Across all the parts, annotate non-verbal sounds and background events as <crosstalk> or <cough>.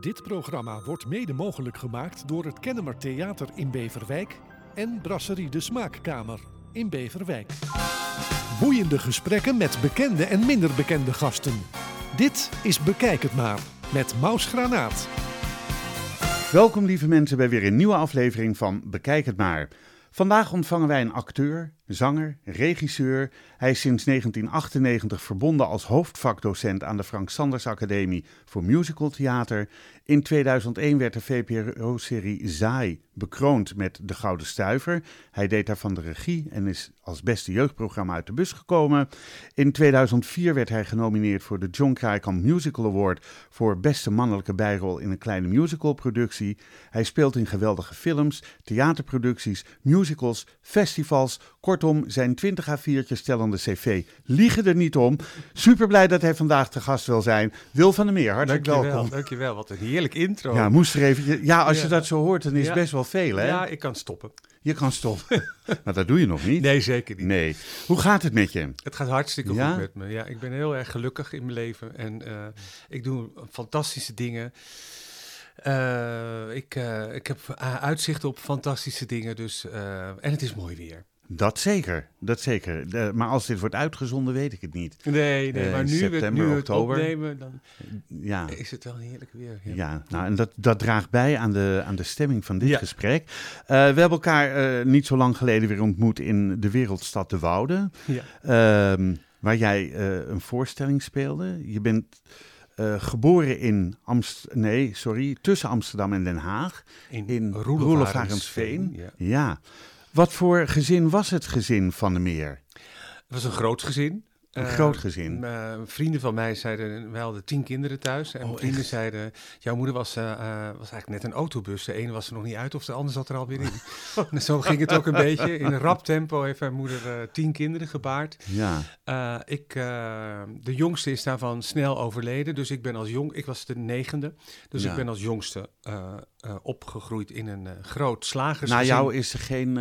Dit programma wordt mede mogelijk gemaakt door het Kennemer Theater in Beverwijk en Brasserie de Smaakkamer in Beverwijk. Boeiende gesprekken met bekende en minder bekende gasten. Dit is Bekijk het maar met Maus Granaat. Welkom lieve mensen bij weer een nieuwe aflevering van Bekijk het maar. Vandaag ontvangen wij een acteur, zanger, regisseur. Hij is sinds 1998 verbonden als hoofdvakdocent aan de Frank Sanders Academie voor Musical Theater. In 2001 werd de VPRO-serie Zaai bekroond met De Gouden Stuiver. Hij deed daarvan de regie en is als beste jeugdprogramma uit de bus gekomen. In 2004 werd hij genomineerd voor de John Krijkamp Musical Award voor beste mannelijke bijrol in een kleine musicalproductie. Hij speelt in geweldige films, theaterproducties, musicals, festivals. Kortom, zijn 20 A4'tjes tellende cv liegen er niet om. Super blij dat hij vandaag te gast wil zijn. Wil van der Meer, hartelijk dankjewel, welkom. Dankjewel, wat een heerlijk intro. Ja, moest er even. Ja, als je dat zo hoort, dan is het Ja. best wel veel, hè? Ja, ik kan stoppen. Je kan stoppen. <laughs> maar dat doe je nog niet. Nee, zeker niet. Nee. Hoe gaat het met je? Het gaat hartstikke Ja? goed met me. Ja, ik ben heel erg gelukkig in mijn leven en eh, ik doe fantastische dingen. Eh, ik, eh, ik heb uitzicht op fantastische dingen, dus, en het is mooi weer. Dat zeker, dat zeker. De- maar als dit wordt uitgezonden, weet ik het niet. Nee, nee Eh, maar nu, nu we oktober. het opnemen, dan Ja, is het wel heerlijk weer. Ja. ja. nou, en dat, dat draagt bij aan de, aan de stemming van dit Ja. gesprek. Eh, we hebben elkaar eh, niet zo lang geleden weer ontmoet in de wereldstad De Woude. Ja. Ehm, waar jij een voorstelling speelde. Je bent geboren in Amst nee, sorry, tussen Amsterdam en Den Haag. In Roelofarensveen. Ja. Ja. Wat voor gezin was het gezin van de Meer? Het was een groot gezin. Een Eh, groot gezin. eh, vrienden van mij zeiden, wij hadden tien kinderen thuis. En Oh, mijn vrienden echt? zeiden, jouw moeder was, eh, eh, was eigenlijk net een autobus. De ene was er nog niet uit of de ander zat er alweer in. <laughs> en zo ging het ook een beetje. In een rap tempo heeft mijn moeder tien kinderen gebaard. Ja. Ik, de jongste is daarvan snel overleden. Dus ik ben als jong, ik was de negende. Dus Ja. ik ben als jongste opgegroeid in een groot Na slagersgezin. jou is er geen,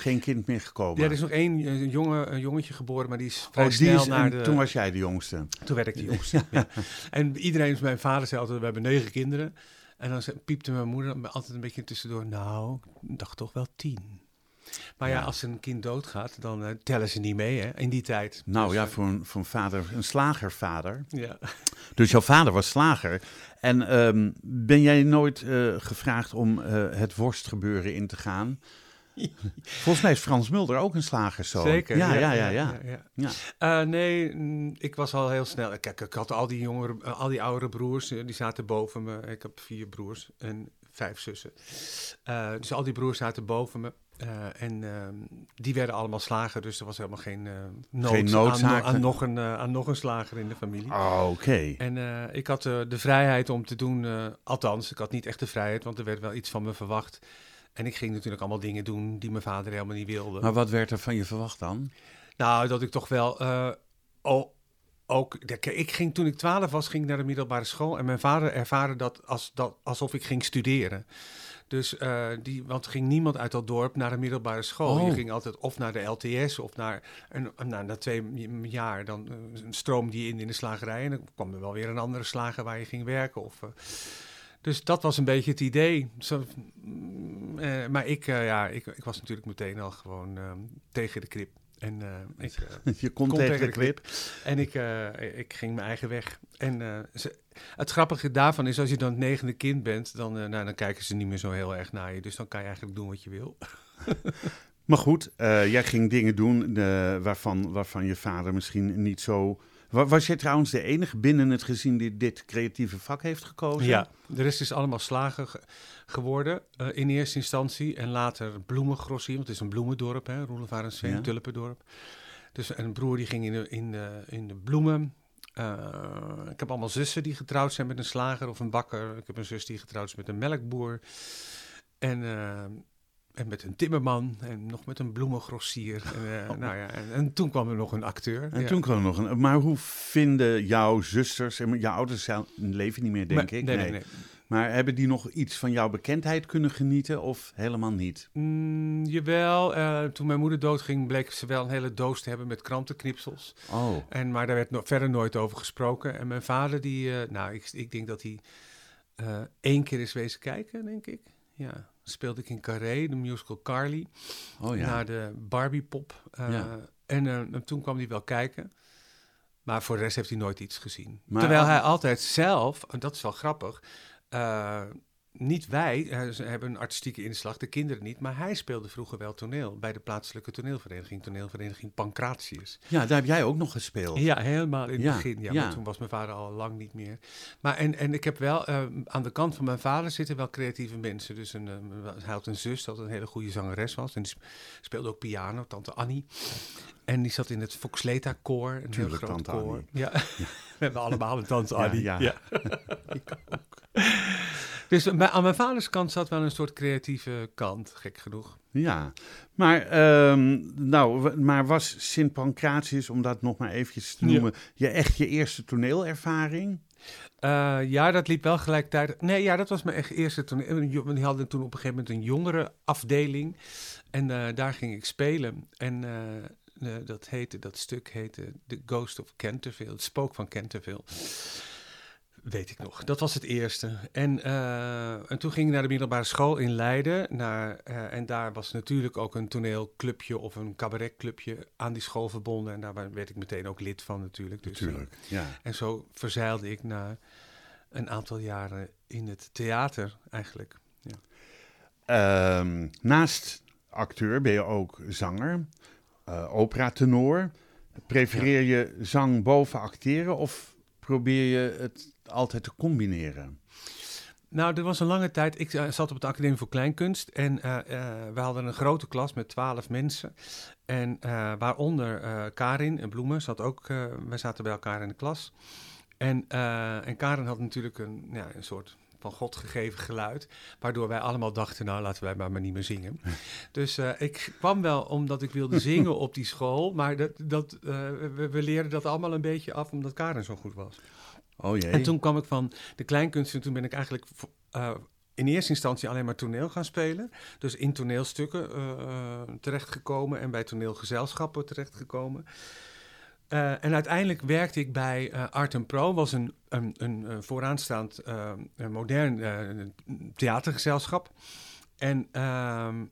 geen kind meer gekomen. Ja, er is nog één eh, jonge, een jongetje geboren, maar die is vrij Oh, die snel is, naar de... Toen was jij de jongste. Toen werd ik de jongste. ja. En iedereen, mijn vader zei altijd, we hebben negen kinderen. En dan piepte mijn moeder altijd een beetje tussendoor, nou, ik dacht toch wel tien. Maar ja, Ja. als een kind doodgaat, dan eh, tellen ze niet mee, hè, in die tijd. Nou Dus, ja, eh, voor een, voor een vader, een slagervader. ja. Dus jouw vader was slager. En ehm, ben jij nooit gevraagd om eh, het worstgebeuren in te gaan? <laughs> Volgens mij is Frans Mulder ook een slagerszoon. Zeker. Ja, ja, ja. ja, ja. Ja. Eh, nee, mm, ik was al heel snel. Kijk, ik had al die jongere, eh, al die oudere broers, eh, die zaten boven me. Ik heb vier broers en vijf zussen. Dus al die broers zaten boven me. En ehm, die werden allemaal slager, dus er was helemaal geen, nood Geen aan, noodzaak. aan, nog een, aan nog een slager in de familie. Oh, Oké. En ik had de vrijheid om te doen, althans, ik had niet echt de vrijheid, want er werd wel iets van me verwacht. En ik ging natuurlijk allemaal dingen doen die mijn vader helemaal niet wilde. Maar wat werd er van je verwacht dan? Nou, dat ik toch wel eh, o- ook. Ik ging toen ik twaalf was, ging ik naar de middelbare school. En mijn vader ervaarde dat, als, dat alsof ik ging studeren. Dus eh, die, want ging niemand uit dat dorp naar de middelbare school. Oh. Je ging altijd of naar de LTS of naar, een, nou, na twee jaar, dan eh, stroomde je in in de slagerij. En dan kwam er wel weer een andere slager waar je ging werken. Of, dus dat was een beetje het idee. Zo, mm, eh, maar ik, eh, ja, ik, ik was natuurlijk meteen al gewoon eh, tegen de krip. En eh, <laughs> ik, Je komt Kom tegen, tegen de de clip. en ik, ik ging mijn eigen weg. En ze- het grappige daarvan is, als je dan het negende kind bent, dan, nou, dan kijken ze niet meer zo heel erg naar je. Dus dan kan je eigenlijk doen wat je wil. <laughs> Maar goed, jij ging dingen doen waarvan, waarvan je vader misschien niet zo... Wa- Was jij trouwens de enige binnen het gezin die dit creatieve vak heeft gekozen? Ja, de rest is allemaal slager ge- geworden eh, in eerste instantie. En later bloemengrossie, want het is een bloemendorp, hè, Roelevarensveen, Ja. tulpendorp. Dus een broer die ging in de, in de, in de bloemen. Eh, ik heb allemaal zussen die getrouwd zijn met een slager of een bakker. Ik heb een zus die getrouwd is met een melkboer. En, eh, en met een timmerman en nog met een bloemengrossier. En, eh, nou ja, en, en toen kwam er nog een acteur. En ja. toen kwam er nog een... Maar hoe vinden jouw zusters... en Jouw ouders zijn, leven niet meer, denk Maar- ik. Nee, nee, nee. Maar hebben die nog iets van jouw bekendheid kunnen genieten of helemaal niet? Mm, jawel, eh, toen mijn moeder doodging bleek ze wel een hele doos te hebben met krantenknipsels. Oh, En, maar daar werd no- verder nooit over gesproken. En mijn vader, die, eh, nou, ik, ik denk dat hij één keer eens wezen kijken, denk ik. Ja, speelde ik in Carré, de musical Carly, Oh ja. naar de Barbie pop. Eh, Ja. En eh, en toen kwam hij wel kijken. Maar voor de rest heeft hij nooit iets gezien. Maar- Terwijl hij altijd zelf, en dat is wel grappig, eh, niet wij eh, ze hebben een artistieke inslag, de kinderen niet, maar hij speelde vroeger wel toneel bij de plaatselijke toneelvereniging, toneelvereniging Pancratius. ja, daar heb jij ook nog gespeeld. Ja, helemaal in het Ja, begin. Ja, ja. Maar toen was mijn vader al lang niet meer. Maar en, en ik heb wel, eh, aan de kant van mijn vader zitten wel creatieve mensen. Dus een, eh, hij had een zus dat een hele goede zangeres was. En die sp- speelde ook piano, tante Annie. En die zat in het Foxleta koor, een Tuurlijk, heel groot tante koor. Ja. <laughs> We hebben allemaal een tante Ja, Annie. ja. <laughs> Ik ook. Dus bij, aan mijn vaders kant zat wel een soort creatieve kant, gek genoeg. Ja, maar, ehm, nou, maar was Sint Pancratius, om dat nog maar eventjes te Ja. noemen, je echt je eerste toneelervaring? Eh, ja, dat liep wel gelijktijdig. Nee, ja, dat was mijn echt eerste toneel. Jo- Die hadden toen op een gegeven moment een jongere afdeling. En eh, daar ging ik spelen. En eh, eh, dat heette, dat stuk heette The Ghost of Canterville. Het spook van Canterville. Weet ik nog. Dat was het eerste. En, eh, en toen ging ik naar de middelbare school in Leiden. Naar, eh, en daar was natuurlijk ook een toneelclubje of een cabaretclubje aan die school verbonden. En daar werd ik meteen ook lid van natuurlijk. Dus, eh, Natuurlijk, ja. en zo verzeilde ik na een aantal jaren in het theater eigenlijk. Ehm, naast acteur ben je ook zanger, eh operatenor. Prefereer je zang boven acteren of probeer je het altijd te combineren? Nou, er was een lange tijd. Ik eh, zat op de Academie voor Kleinkunst. En eh, eh, we hadden een grote klas met twaalf mensen. En waaronder Karin en Bloemen zat ook. wij zaten bij elkaar in de klas. En, en Karin had natuurlijk een, ja, een soort van God gegeven geluid. Waardoor wij allemaal dachten, nou laten wij maar, maar niet meer zingen. <laughs> Dus ik kwam wel omdat ik wilde zingen op die school. Maar dat, dat, we, we leerden dat allemaal een beetje af omdat Karin zo goed was. Oh. En toen kwam ik van de kleinkunst en toen ben ik eigenlijk eh, in eerste instantie alleen maar toneel gaan spelen. Dus in toneelstukken eh, eh, terechtgekomen en bij toneelgezelschappen terechtgekomen. Eh, en uiteindelijk werkte ik bij Art and Pro, was een, een, een, vooraanstaand modern theatergezelschap. En, ehm,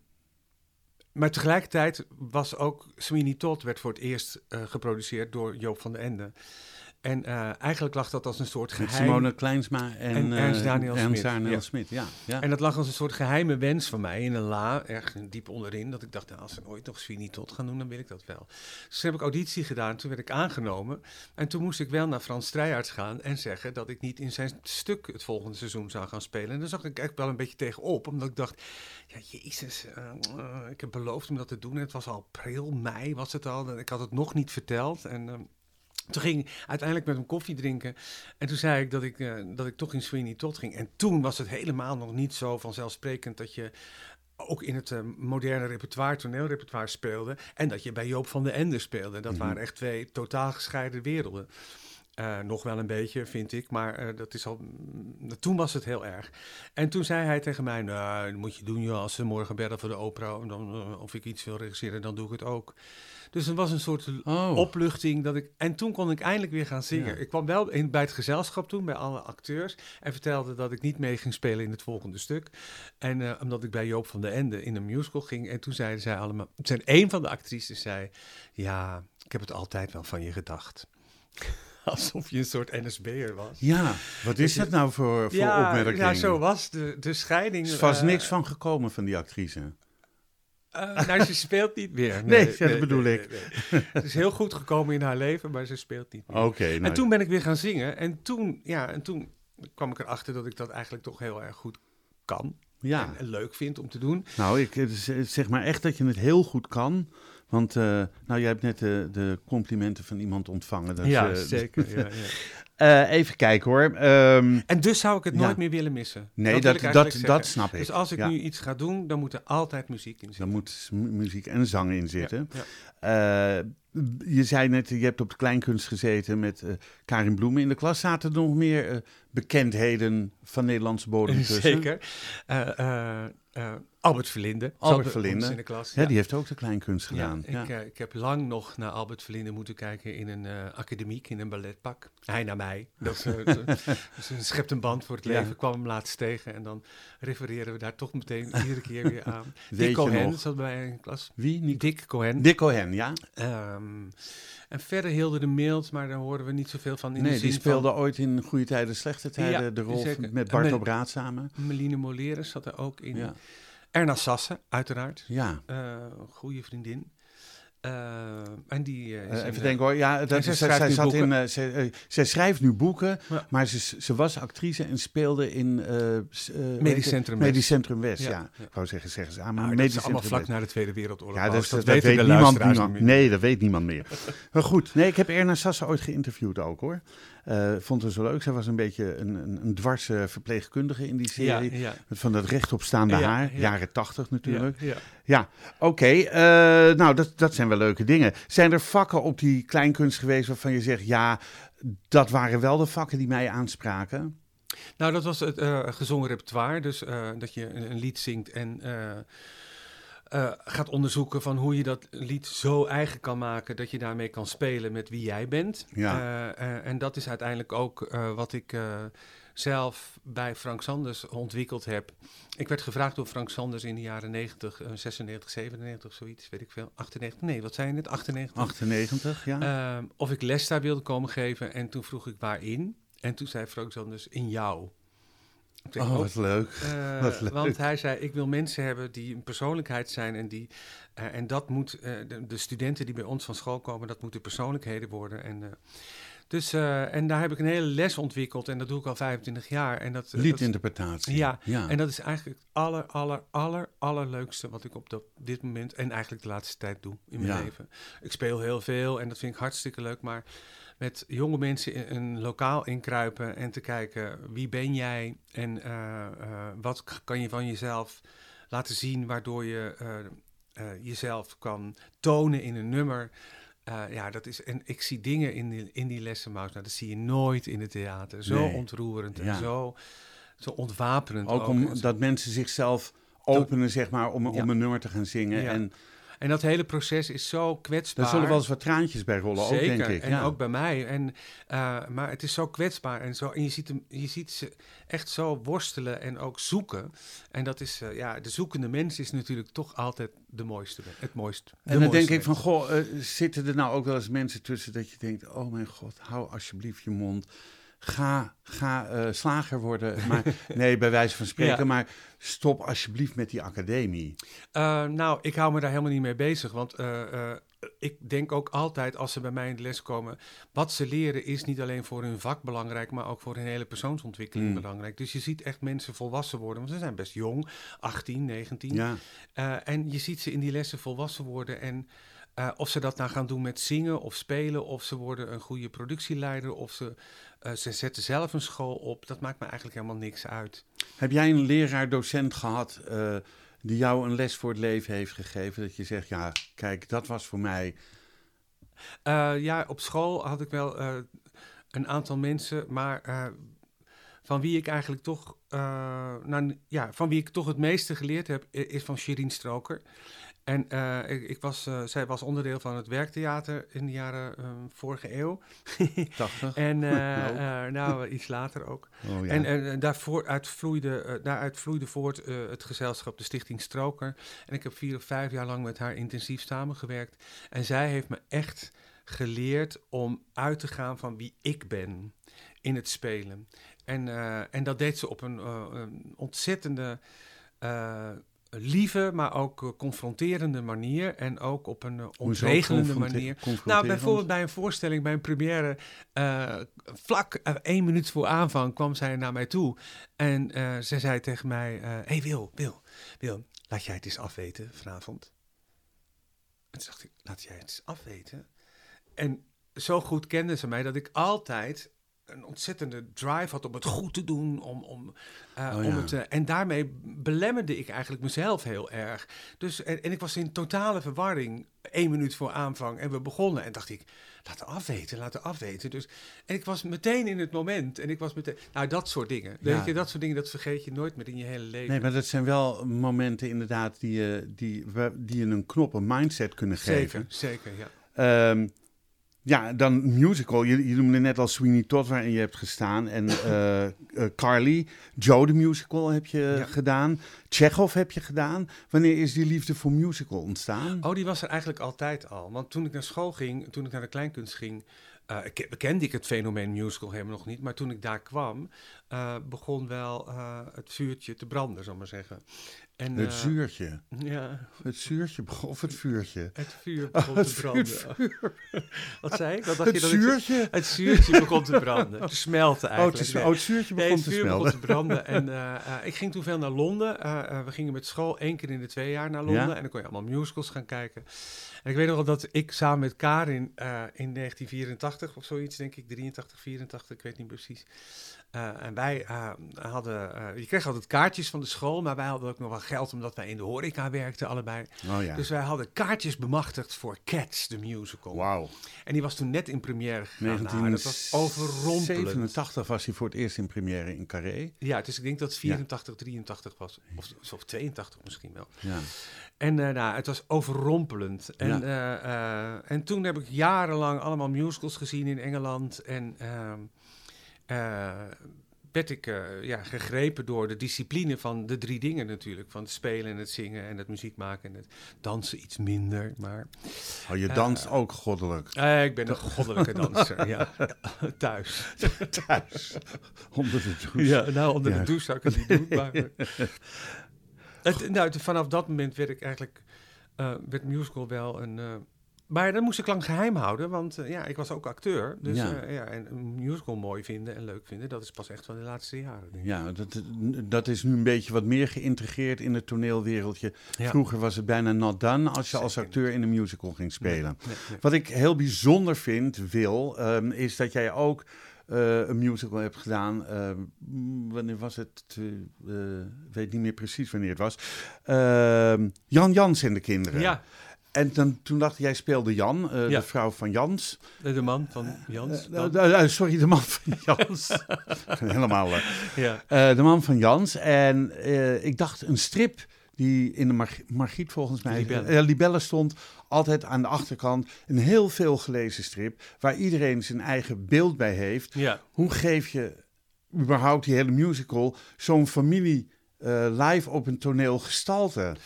maar tegelijkertijd was ook Sweeney Todd werd voor het eerst geproduceerd door Joop van den Ende. En eh, eigenlijk lag dat als een soort Met geheim... Simone Kleinsma en, En Ernst eh, Daniel Ernst Smit, Daniel ja. Smit, ja. ja. En dat lag als een soort geheime wens van mij in een la, ergens diep onderin. Dat ik dacht, nou, als ze ooit nog Sweeney Todd gaan doen, dan wil ik dat wel. Dus toen heb ik auditie gedaan, toen werd ik aangenomen. En toen moest ik wel naar Frans Strijaerts gaan en zeggen dat ik niet in zijn stuk het volgende seizoen zou gaan spelen. En daar zag ik echt wel een beetje tegenop, omdat ik dacht, ja, jezus, eh, ik heb beloofd om dat te doen. En het was al april, mei was het al. En ik had het nog niet verteld. En... ehm, toen ging ik uiteindelijk met hem koffie drinken. En toen zei ik dat ik, eh, dat ik toch in Sweeney Todd ging. En toen was het helemaal nog niet zo vanzelfsprekend dat je ook in het eh, moderne repertoire, toneelrepertoire speelde. En dat je bij Joop van den Ende speelde. Dat Mhm. waren echt twee totaal gescheiden werelden. Eh, nog wel een beetje, vind ik, maar eh, dat is al, mm, toen was het heel erg. En toen zei hij tegen mij, nou, dat moet je doen joh, als ze morgen bellen voor de opera, dan, eh, of ik iets wil regisseren, dan doe ik het ook. Dus het was een soort Oh. opluchting. Dat ik, en toen kon ik eindelijk weer gaan zingen. Ja. Ik kwam wel in, bij het gezelschap toen, bij alle acteurs. En vertelde dat ik niet mee ging spelen in het volgende stuk. En omdat ik bij Joop van den Ende in een musical ging. En toen zeiden zij allemaal... Zijn een van de actrices zei... Ja, ik heb het altijd wel van je gedacht. Alsof je een soort NSB'er was. Ja, wat is dat nou voor, voor ja, opmerking? ja, zo was de, de scheiding. Er is vast eh, niks van gekomen van die actrice. eh, nou, ze speelt niet meer. <laughs> Nee, dat bedoel ik. nee. Het is heel goed gekomen in haar leven, maar ze speelt niet meer. Oké, nou, En toen ben ik weer gaan zingen. En toen, ja, en toen kwam ik erachter dat ik dat eigenlijk toch heel erg goed kan. ja. En, en leuk vind om te doen. Nou, ik eh, zeg maar echt dat je het heel goed kan. Want eh, nou, jij hebt net de, de complimenten van iemand ontvangen. Dus, ja, eh, zeker. Ja, ja. <laughs> eh, even kijken hoor. Ehm, En dus zou ik het Ja. nooit meer willen missen. nee, dat, dat, dat, zeggen. snap ik. Dus als ik nu iets ga doen, dan moet er altijd muziek in Dan zitten. moet mu- muziek en zang in zitten. Ja, Eh, je zei net, je hebt op de kleinkunst gezeten met eh, Karin Bloemen in de klas. Zaten er nog meer eh, bekendheden van Nederlandse bodem <laughs> tussen? Zeker. Eh, Uh, Albert Verlinde. Albert Verlinde. In de klas, ja. die heeft ook de kleinkunst gedaan. Ja, ik, ik, heb lang nog naar Albert Verlinde moeten kijken in een academiek, in een balletpak. Hij naar mij. Dat <laughs> dus een schept een band voor het leven. kwam hem laatst tegen en dan refereren we daar toch meteen <laughs> iedere keer weer aan. Dick Cohen zat bij mij in de klas. Wie? Niet? Dick Cohen. Dick Cohen, ja. Um, en verder hielden de Mild, maar daar hoorden we niet zoveel van. In nee, de die speelde ooit in Goede Tijden, Slechte Tijden ja, de rol met Bart op Raad samen. Meline Moleres zat er ook in. Ja. Erna Sassen, uiteraard. Ja. Uh, goede vriendin. Uh, en die, uh, even denken hoor, ja, dat, zij, zij, zij zat boeken. in, zij, zij, schrijft nu boeken, ja. maar ze, ze was actrice en speelde in Medisch Centrum Medisch Centrum West. Ja, ja. ik wou zeggen, zeggen ze, ah, maar nou, Medisch dat is allemaal vlak na de Tweede Wereldoorlog. Ja, dat, dat, dat weet niemand, niemand Nee, dat weet niemand meer. maar goed, nee, ik heb Erna Sassen ooit geïnterviewd ook hoor. Uh, vond het zo leuk. Zij was een beetje een, een, een dwarse verpleegkundige in die serie. Ja. Van dat rechtopstaande haar, jaren tachtig natuurlijk. Ja, ja. oké. Okay. Uh, nou, dat, dat zijn wel leuke dingen. Zijn er vakken op die kleinkunst geweest waarvan je zegt... ja, dat waren wel de vakken die mij aanspraken? Nou, dat was het uh, gezongen repertoire. Dus dat je een, een, lied zingt en... Uh, gaat onderzoeken van hoe je dat lied zo eigen kan maken dat je daarmee kan spelen met wie jij bent. Ja. Uh, uh, en dat is uiteindelijk ook wat ik zelf bij Frank Sanders ontwikkeld heb. Ik werd gevraagd door Frank Sanders in de jaren 90, 96, 97, zoiets, weet ik veel. 98, nee, wat zei je net? 98? 98, ja. of ik les daar wilde komen geven en toen vroeg ik waarin. En toen zei Frank Sanders, in jou. Oh, wat leuk. Uh, <laughs> wat leuk. Want hij zei, ik wil mensen hebben die een persoonlijkheid zijn en die... Uh, en dat moet, uh, de, de, studenten die bij ons van school komen, dat moeten persoonlijkheden worden. En, dus, en daar heb ik een hele les ontwikkeld en dat doe ik al 25 jaar. En dat, Liedinterpretatie. Ja, ja, en dat is eigenlijk het aller, aller, aller, allerleukste wat ik op dat, dit moment en eigenlijk de laatste tijd doe in mijn ja. leven. Ik speel heel veel en dat vind ik hartstikke leuk, maar met jonge mensen in een lokaal inkruipen en te kijken wie ben jij en uh, uh, wat kan je van jezelf laten zien waardoor je uh, jezelf kan tonen in een nummer. ja, dat is, en ik zie dingen in die, in die lessen, Maus, nou, dat zie je nooit in het theater. Zo nee. ontroerend en ja. zo, zo ontwapenend. Ook, ook omdat mensen zichzelf openen, zeg maar, om, ja. om een nummer te gaan zingen. Ja. En en dat hele proces is zo kwetsbaar. Daar zullen wel eens wat traantjes bij rollen, Zeker. ook denk ik. En ja. ook bij mij. En, uh, maar het is zo kwetsbaar en, zo, en je, ziet hem, je ziet ze echt zo worstelen en ook zoeken. En dat is, uh, ja, de zoekende mens is natuurlijk toch altijd de mooiste, het mooist. En dan denk ik van, goh, uh, zitten er nou ook wel eens mensen tussen dat je denkt, oh mijn god, hou alsjeblieft je mond ga, ga uh, slager worden. <laughs> Maar, nee, bij wijze van spreken. Ja. Maar stop alsjeblieft met die academie. Uh, nou, ik hou me daar helemaal niet mee bezig. Want uh, ik denk ook altijd als ze bij mij in de les komen. Wat ze leren is niet alleen voor hun vak belangrijk. Maar ook voor hun hele persoonsontwikkeling mm. belangrijk. Dus je ziet echt mensen volwassen worden. Want ze zijn best jong, 18, 19. Ja. en je ziet ze in die lessen volwassen worden. En. Uh, of ze dat nou gaan doen met zingen of spelen, of ze worden een goede productieleider, of ze, uh, ze zetten zelf een school op, dat maakt me eigenlijk helemaal niks uit. Heb jij een leraar, docent gehad uh, die jou een les voor het leven heeft gegeven? Dat je zegt, ja, kijk, dat was voor mij. ja, op school had ik wel een aantal mensen, maar van wie ik eigenlijk toch, nou, ja, van wie ik toch het meeste geleerd heb, is van Shirin Stroker. En uh, ik, ik, was, uh, zij was onderdeel van het werktheater in de jaren uh, vorige eeuw. <laughs> 80. en oh. <laughs> nou, iets later ook. Oh, ja. En, en daarvoor uit vloeide, daaruit vloeide voort het gezelschap, de Stichting Stroker. En ik heb vier of vijf jaar lang met haar intensief samengewerkt. En zij heeft me echt geleerd om uit te gaan van wie ik ben in het spelen. En, en dat deed ze op een, een ontzettende lieve, maar ook uh, confronterende manier. En ook op een uh, ontregelende manier. Nou, bijvoorbeeld bij een voorstelling, bij een première, uh, vlak één minuut voor aanvang kwam zij naar mij toe. En ze zei tegen mij, hé hey Wil, Wil, Wil, laat jij het eens afweten vanavond. En toen dacht ik, laat jij het eens afweten? En zo goed kende ze mij dat ik altijd een ontzettende drive had om het goed te doen. Om, om, uh, Oh, om ja. het, eh, en daarmee belemmerde ik eigenlijk mezelf heel erg. Dus, en, en ik was in totale verwarring één minuut voor aanvang. En we begonnen en dacht ik, laten afweten, laten afweten. Dus, en ik was meteen in het moment. En ik was meteen, nou dat soort dingen. Ja. Weet je, dat soort dingen, dat vergeet je nooit meer in je hele leven. Nee, maar dat zijn wel momenten inderdaad die je, die, wa- die je een knop, een mindset kunnen zeker, geven. zeker, ja. Ehm, ja, dan musical. Je, je noemde net al Sweeney Todd waarin je hebt gestaan. En <coughs> eh, eh, Carly, Joe de musical heb je Ja. gedaan. Chekhov heb je gedaan. Wanneer is die liefde voor musical ontstaan? Oh, die was er eigenlijk altijd al. Want toen ik naar school ging, toen ik naar de kleinkunst ging, eh, ke- kende ik het fenomeen musical helemaal nog niet. Maar toen ik daar kwam, begon wel het vuurtje te branden, zal ik maar zeggen. En, Het eh, zuurtje. Ja, Het zuurtje begon- of het vuurtje. het vuur begon het te branden. <laughs> Wat zei ik? Wat dacht Het je dat ik- zuurtje? het zuurtje begon te branden, te smelten Oh, het, eigenlijk. Nee. oh, het zuurtje Nee, begon het te begon smelten. te branden. En <laughs> eh, eh, ik ging toen veel naar Londen. We gingen met school één keer in de twee jaar naar Londen. Ja? En dan kon je allemaal musicals gaan kijken. En ik weet nog wel dat ik samen met Karin in 1984 of zoiets, denk ik, 83, 84, ik weet niet precies. Eh, en wij eh, hadden, eh, je kreeg altijd kaartjes van de school, maar wij hadden ook nog wel geld omdat wij in de horeca werkten allebei. Oh ja. Dus wij hadden kaartjes bemachtigd voor Cats, de musical. Wauw. En die was toen net in première gegaan. Nou, dat was overrompelend. 1987 was hij voor het eerst in première in Carré. Ja, dus ik denk dat het 84, 83 was. Of, of 82 misschien wel. Ja. En nou, het was overrompelend. En, eh, en toen heb ik jarenlang allemaal musicals gezien in Engeland. En ehm, eh, werd ik eh, ja, gegrepen door de discipline van de drie dingen natuurlijk. Van het spelen en het zingen en het muziek maken en het dansen iets minder. Maar Oh, je danst ook goddelijk. eh, ik ben een goddelijke danser, ja. <laughs> Thuis. Thuis. Onder de douche. Ja, nou, onder Ja. de douche zou ik het niet doen. Maar, <laughs> het, nou, vanaf dat moment werd ik eigenlijk, eh, werd musical wel een... eh, maar dat moest ik lang geheim houden, want eh, ja, ik was ook acteur. Dus Ja. ja. ja, en een musical mooi vinden en leuk vinden, dat is pas echt van de laatste jaren. denk ik. Ja, dat, dat is nu een beetje wat meer geïntegreerd in het toneelwereldje. Ja. Vroeger was het bijna not done als je als acteur in een musical ging spelen. Nee, nee. Wat ik heel bijzonder vind, Wil, ehm, is dat jij ook eh, een musical hebt gedaan. ehm, wanneer was het? Eh, eh, Ik weet niet meer precies wanneer het was. Ehm, Jan Jans en de kinderen. Ja, En dan, toen dacht ik, jij speelde Jan, eh, Ja. de vrouw van Jans. de de man van Jans. Eh, eh, eh, sorry, de man van <laughs> Jans. <laughs> Helemaal. eh, ja. eh, de man van Jans. En eh, ik dacht een strip die in de Mar- Margriet volgens mij... Libelle. eh, Libelle stond altijd aan de achterkant. Een heel veel gelezen strip waar iedereen zijn eigen beeld bij heeft. ja. Hoe geef je überhaupt die hele musical zo'n familie eh, live op een toneel gestalte?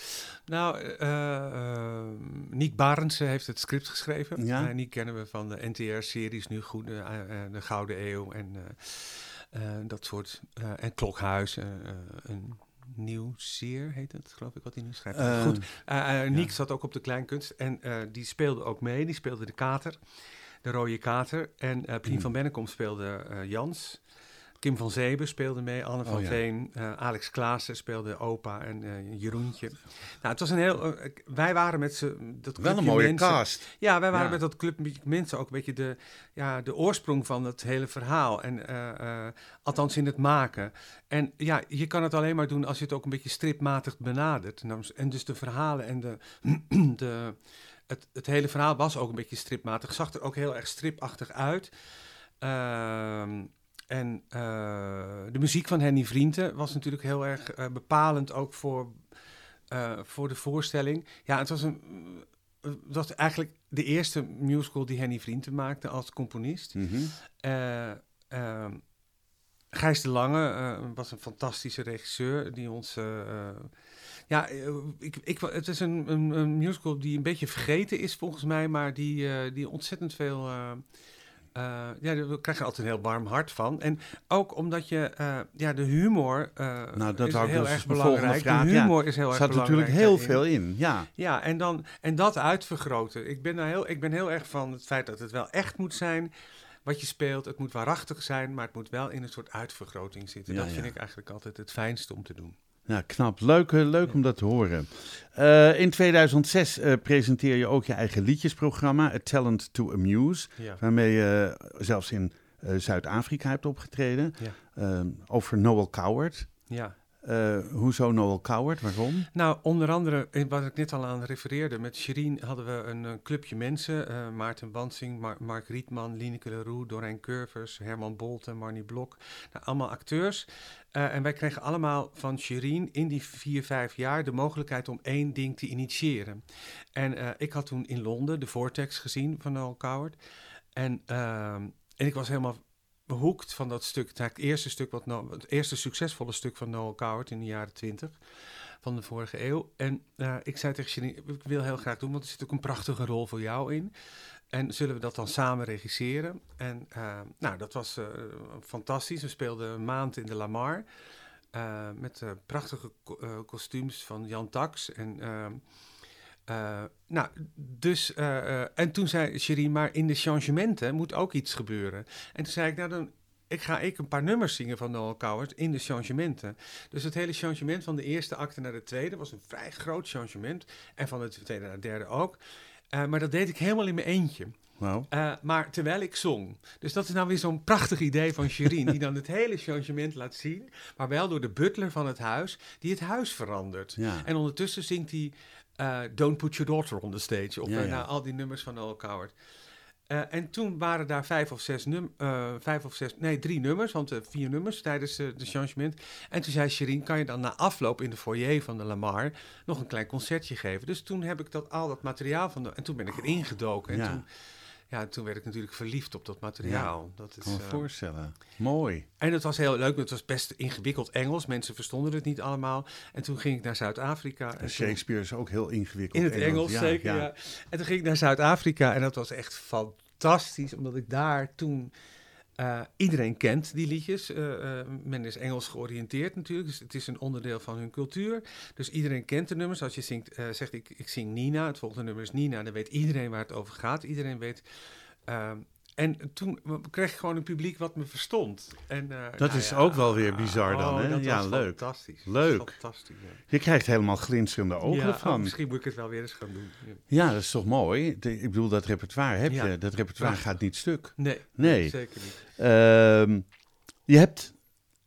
Nou, eh eh, Niek Barendse heeft het script geschreven. Ja. Eh, Niek kennen we van de NTR-series nu goed, de Gouden Eeuw en dat soort. en Klokhuis, een nieuw zeer heet het, geloof ik, wat hij nu schrijft. Eh, goed, Niek zat ook op de kleinkunst en die speelde ook mee. Die speelde de kater, de rode kater. En Pien Mm. van Bennekom speelde Jans. Kim van Zeeben speelde mee, Anne van Oh, ja. Veen, eh, Alex Klaassen speelde opa en eh, Jeroentje. Nou, het was een heel. eh, wij waren met z'n. Dat wel een mooie mensen, cast. Ja, wij waren Ja. met dat clubje mensen ook een beetje de, ja, de oorsprong van het hele verhaal. En althans in het maken. En ja, je kan het alleen maar doen als je het ook een beetje stripmatig benadert. Nou, En dus de verhalen en de. <clears throat> de het, het hele verhaal was ook een beetje stripmatig. Zag er ook heel erg stripachtig uit. Ehm, en eh, de muziek van Henny Vrienden was natuurlijk heel erg eh, bepalend ook voor, eh, voor de voorstelling. Ja, het was, een, het was eigenlijk de eerste musical die Henny Vrienden maakte als componist. Ehm, Gijs de Lange was een fantastische regisseur die ons. ja, ik, ik, het is een, een, een musical die een beetje vergeten is volgens mij, maar die, die ontzettend veel. Eh, ja, daar krijg je altijd een heel warm hart van. En ook omdat je, eh, ja, de humor eh, Nou, dat is heel dus erg belangrijk. vraag, de ja. humor is heel Er erg zat belangrijk. natuurlijk heel daarin. veel in, ja. Ja, en, dan, en dat uitvergroten. Ik ben, daar heel, ik ben heel erg van het feit dat het wel echt moet zijn wat je speelt. Het moet waarachtig zijn, maar het moet wel in een soort uitvergroting zitten. Ja, dat vind ik eigenlijk altijd het fijnste om te doen. Ja, knap. Leuk, eh, leuk om dat te horen. Eh, in 2006 eh, presenteer je ook je eigen liedjesprogramma, A Talent to Amuse. Ja. Waarmee je zelfs in Zuid-Afrika hebt opgetreden. Ja. Ehm, over Noel Coward. Ja. Uh, hoezo Noel Coward? Waarom? Nou, onder andere, wat ik net al aan refereerde, met Sherine hadden we een, een clubje mensen. Maarten Bansing, Mar Mark Rietman, Lineke Leroux, Dorijn Curvers, Herman Bolten, Marnie Blok. Nou, allemaal acteurs. En wij kregen allemaal van Sherine in die vier, vijf jaar de mogelijkheid om één ding te initiëren. En ik had toen in Londen de Vortex gezien van Noel Coward. En, ehm, en ik was helemaal behoekt van dat stuk. Het, eerste stuk wat het eerste succesvolle stuk van Noel Coward in de jaren twintig van de vorige eeuw. En uh, ik zei tegen Janine, ik wil heel graag doen, want er zit ook een prachtige rol voor jou in. En zullen we dat dan samen regisseren? En uh, nou, dat was uh, fantastisch. We speelden een maand in de Lamar. met prachtige kostuums van Jan Tax. En uh, nou, dus, uh, uh, en toen zei Cherie, maar in de changementen moet ook iets gebeuren. En toen zei ik, nou dan ik ga ik een paar nummers zingen van Noel Coward in de changementen. Dus het hele changement van de eerste acte naar de tweede was een vrij groot changement. En van de tweede naar de derde ook. maar dat deed ik helemaal in mijn eentje. Wow. Uh, maar terwijl ik zong. Dus dat is nou weer zo'n prachtig idee van Sherine, die dan het hele changement laat zien, maar wel door de butler van het huis, die het huis verandert. Ja. En ondertussen zingt hij uh, Don't Put Your Daughter on the Stage. Of Ja, ja. nou, al die nummers van Noel Coward. Uh, en toen waren daar vijf of zes num uh, vijf of zes, nee, drie nummers, want vier nummers tijdens de changement. En toen zei Sherine, kan je dan na afloop in de foyer van de Lamar nog een klein concertje geven? Dus toen heb ik dat, al dat materiaal van de, en toen ben ik erin gedoken. En Ja. toen, ja, toen werd ik natuurlijk verliefd op dat materiaal. Dat is, kan me eh, voorstellen. Mooi. en het was heel leuk, het was best ingewikkeld Engels. Mensen verstonden het niet allemaal. En toen ging ik naar Zuid-Afrika. en En toen- Shakespeare is ook heel ingewikkeld. in het Engels, zeker, ja. En toen ging ik naar Zuid-Afrika en dat was echt fantastisch, omdat ik daar toen... eh, iedereen kent die liedjes. Eh, men is Engels georiënteerd natuurlijk, dus het is een onderdeel van hun cultuur. Dus iedereen kent de nummers. Als je zingt, zegt ik, ik zing Nina, het volgende nummer is Nina, dan weet iedereen waar het over gaat. Iedereen weet... en toen kreeg ik gewoon een publiek wat me verstond. En, eh, Dat nou is ja, ook wel weer bizar dan, oh, hè? Dat Ja, was leuk. Fantastisch. Leuk. Fantastisch, ja. Je krijgt helemaal glinsterende ogen ja, oh, van. misschien moet ik het wel weer eens gaan doen. Ja. Dat is toch mooi? De- ik bedoel, dat repertoire heb je. Dat repertoire gaat niet stuk. Nee, Nee. zeker niet. Ehm, je hebt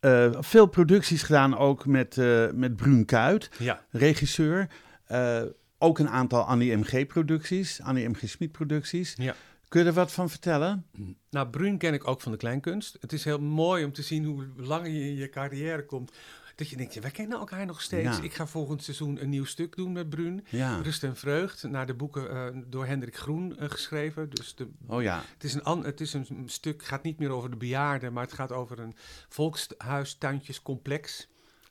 eh, veel producties gedaan ook met, eh met Bruun Kuit, regisseur. Ook een aantal Annie M.G. producties, Annie M.G. Smit producties. Ja. Kun je er wat van vertellen? Nou, Bruin ken ik ook van de kleinkunst. Het is heel mooi om te zien hoe lang je in je carrière komt. Dat je denkt, ja, wij kennen elkaar nog steeds. Ja. Ik ga volgend seizoen een nieuw stuk doen met Bruin. Ja. Rust en Vreugd, naar de boeken eh, door Hendrik Groen eh, geschreven. Dus de, Oh ja. het is, een, het is een stuk, gaat niet meer over de bejaarden, maar het gaat over een volkshuistuintjescomplex.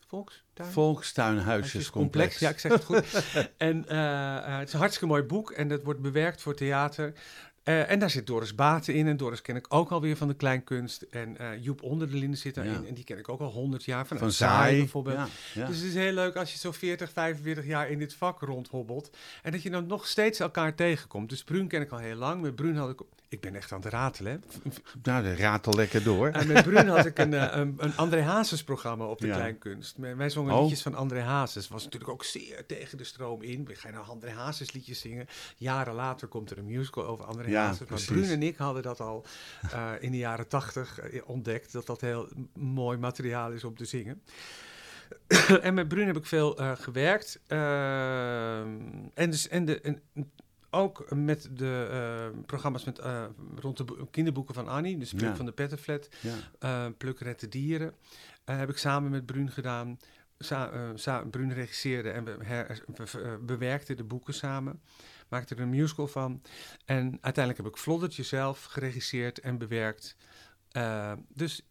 Volkstuin? Volkstuinhuisjescomplex. Ja, ik zeg het goed. <laughs> en eh, het is een hartstikke mooi boek en dat wordt bewerkt voor theater. Eh, en daar zit Doris Baten in. En Doris ken ik ook alweer van de kleinkunst. En eh, Joep Onder de Linden zit daarin. Ja. En die ken ik ook al honderd jaar. Van, Van Zaai Zaai bijvoorbeeld. Ja, ja. Dus het is heel leuk als je zo 40, 45 jaar in dit vak rondhobbelt. En dat je dan nog steeds elkaar tegenkomt. Dus Bruun ken ik al heel lang. Met Bruun had ik... Ik ben echt aan het ratelen, hè. Nou, de ratel lekker door. En met Bruun had ik een, <laughs> eh, een, een André Hazes programma op de Ja. Kleinkunst. Wij- zongen Oh. liedjes van André Hazes. Was natuurlijk ook zeer tegen de stroom in. We gaan nou André Hazes liedjes zingen. Jaren later komt er een musical over André Ja, Hazes. Maar precies. Bruun en ik hadden dat al eh, in de jaren tachtig ontdekt. Dat dat heel mooi materiaal is om te zingen. <coughs> en met Bruun heb ik veel eh, gewerkt. Ehm, en, dus, en, de, en ook met de eh, programma's met, eh, rond de bo- kinderboeken van Annie. Dus Pluk Ja. van de Pettenflat. Ja. Eh Pluk Red de Dieren. heb ik samen met Bruun gedaan. Sa sa Bruun regisseerde en we, we- bewerkten de boeken samen. Maakte er een musical van. En uiteindelijk heb ik Floddertje zelf geregisseerd en bewerkt. Dus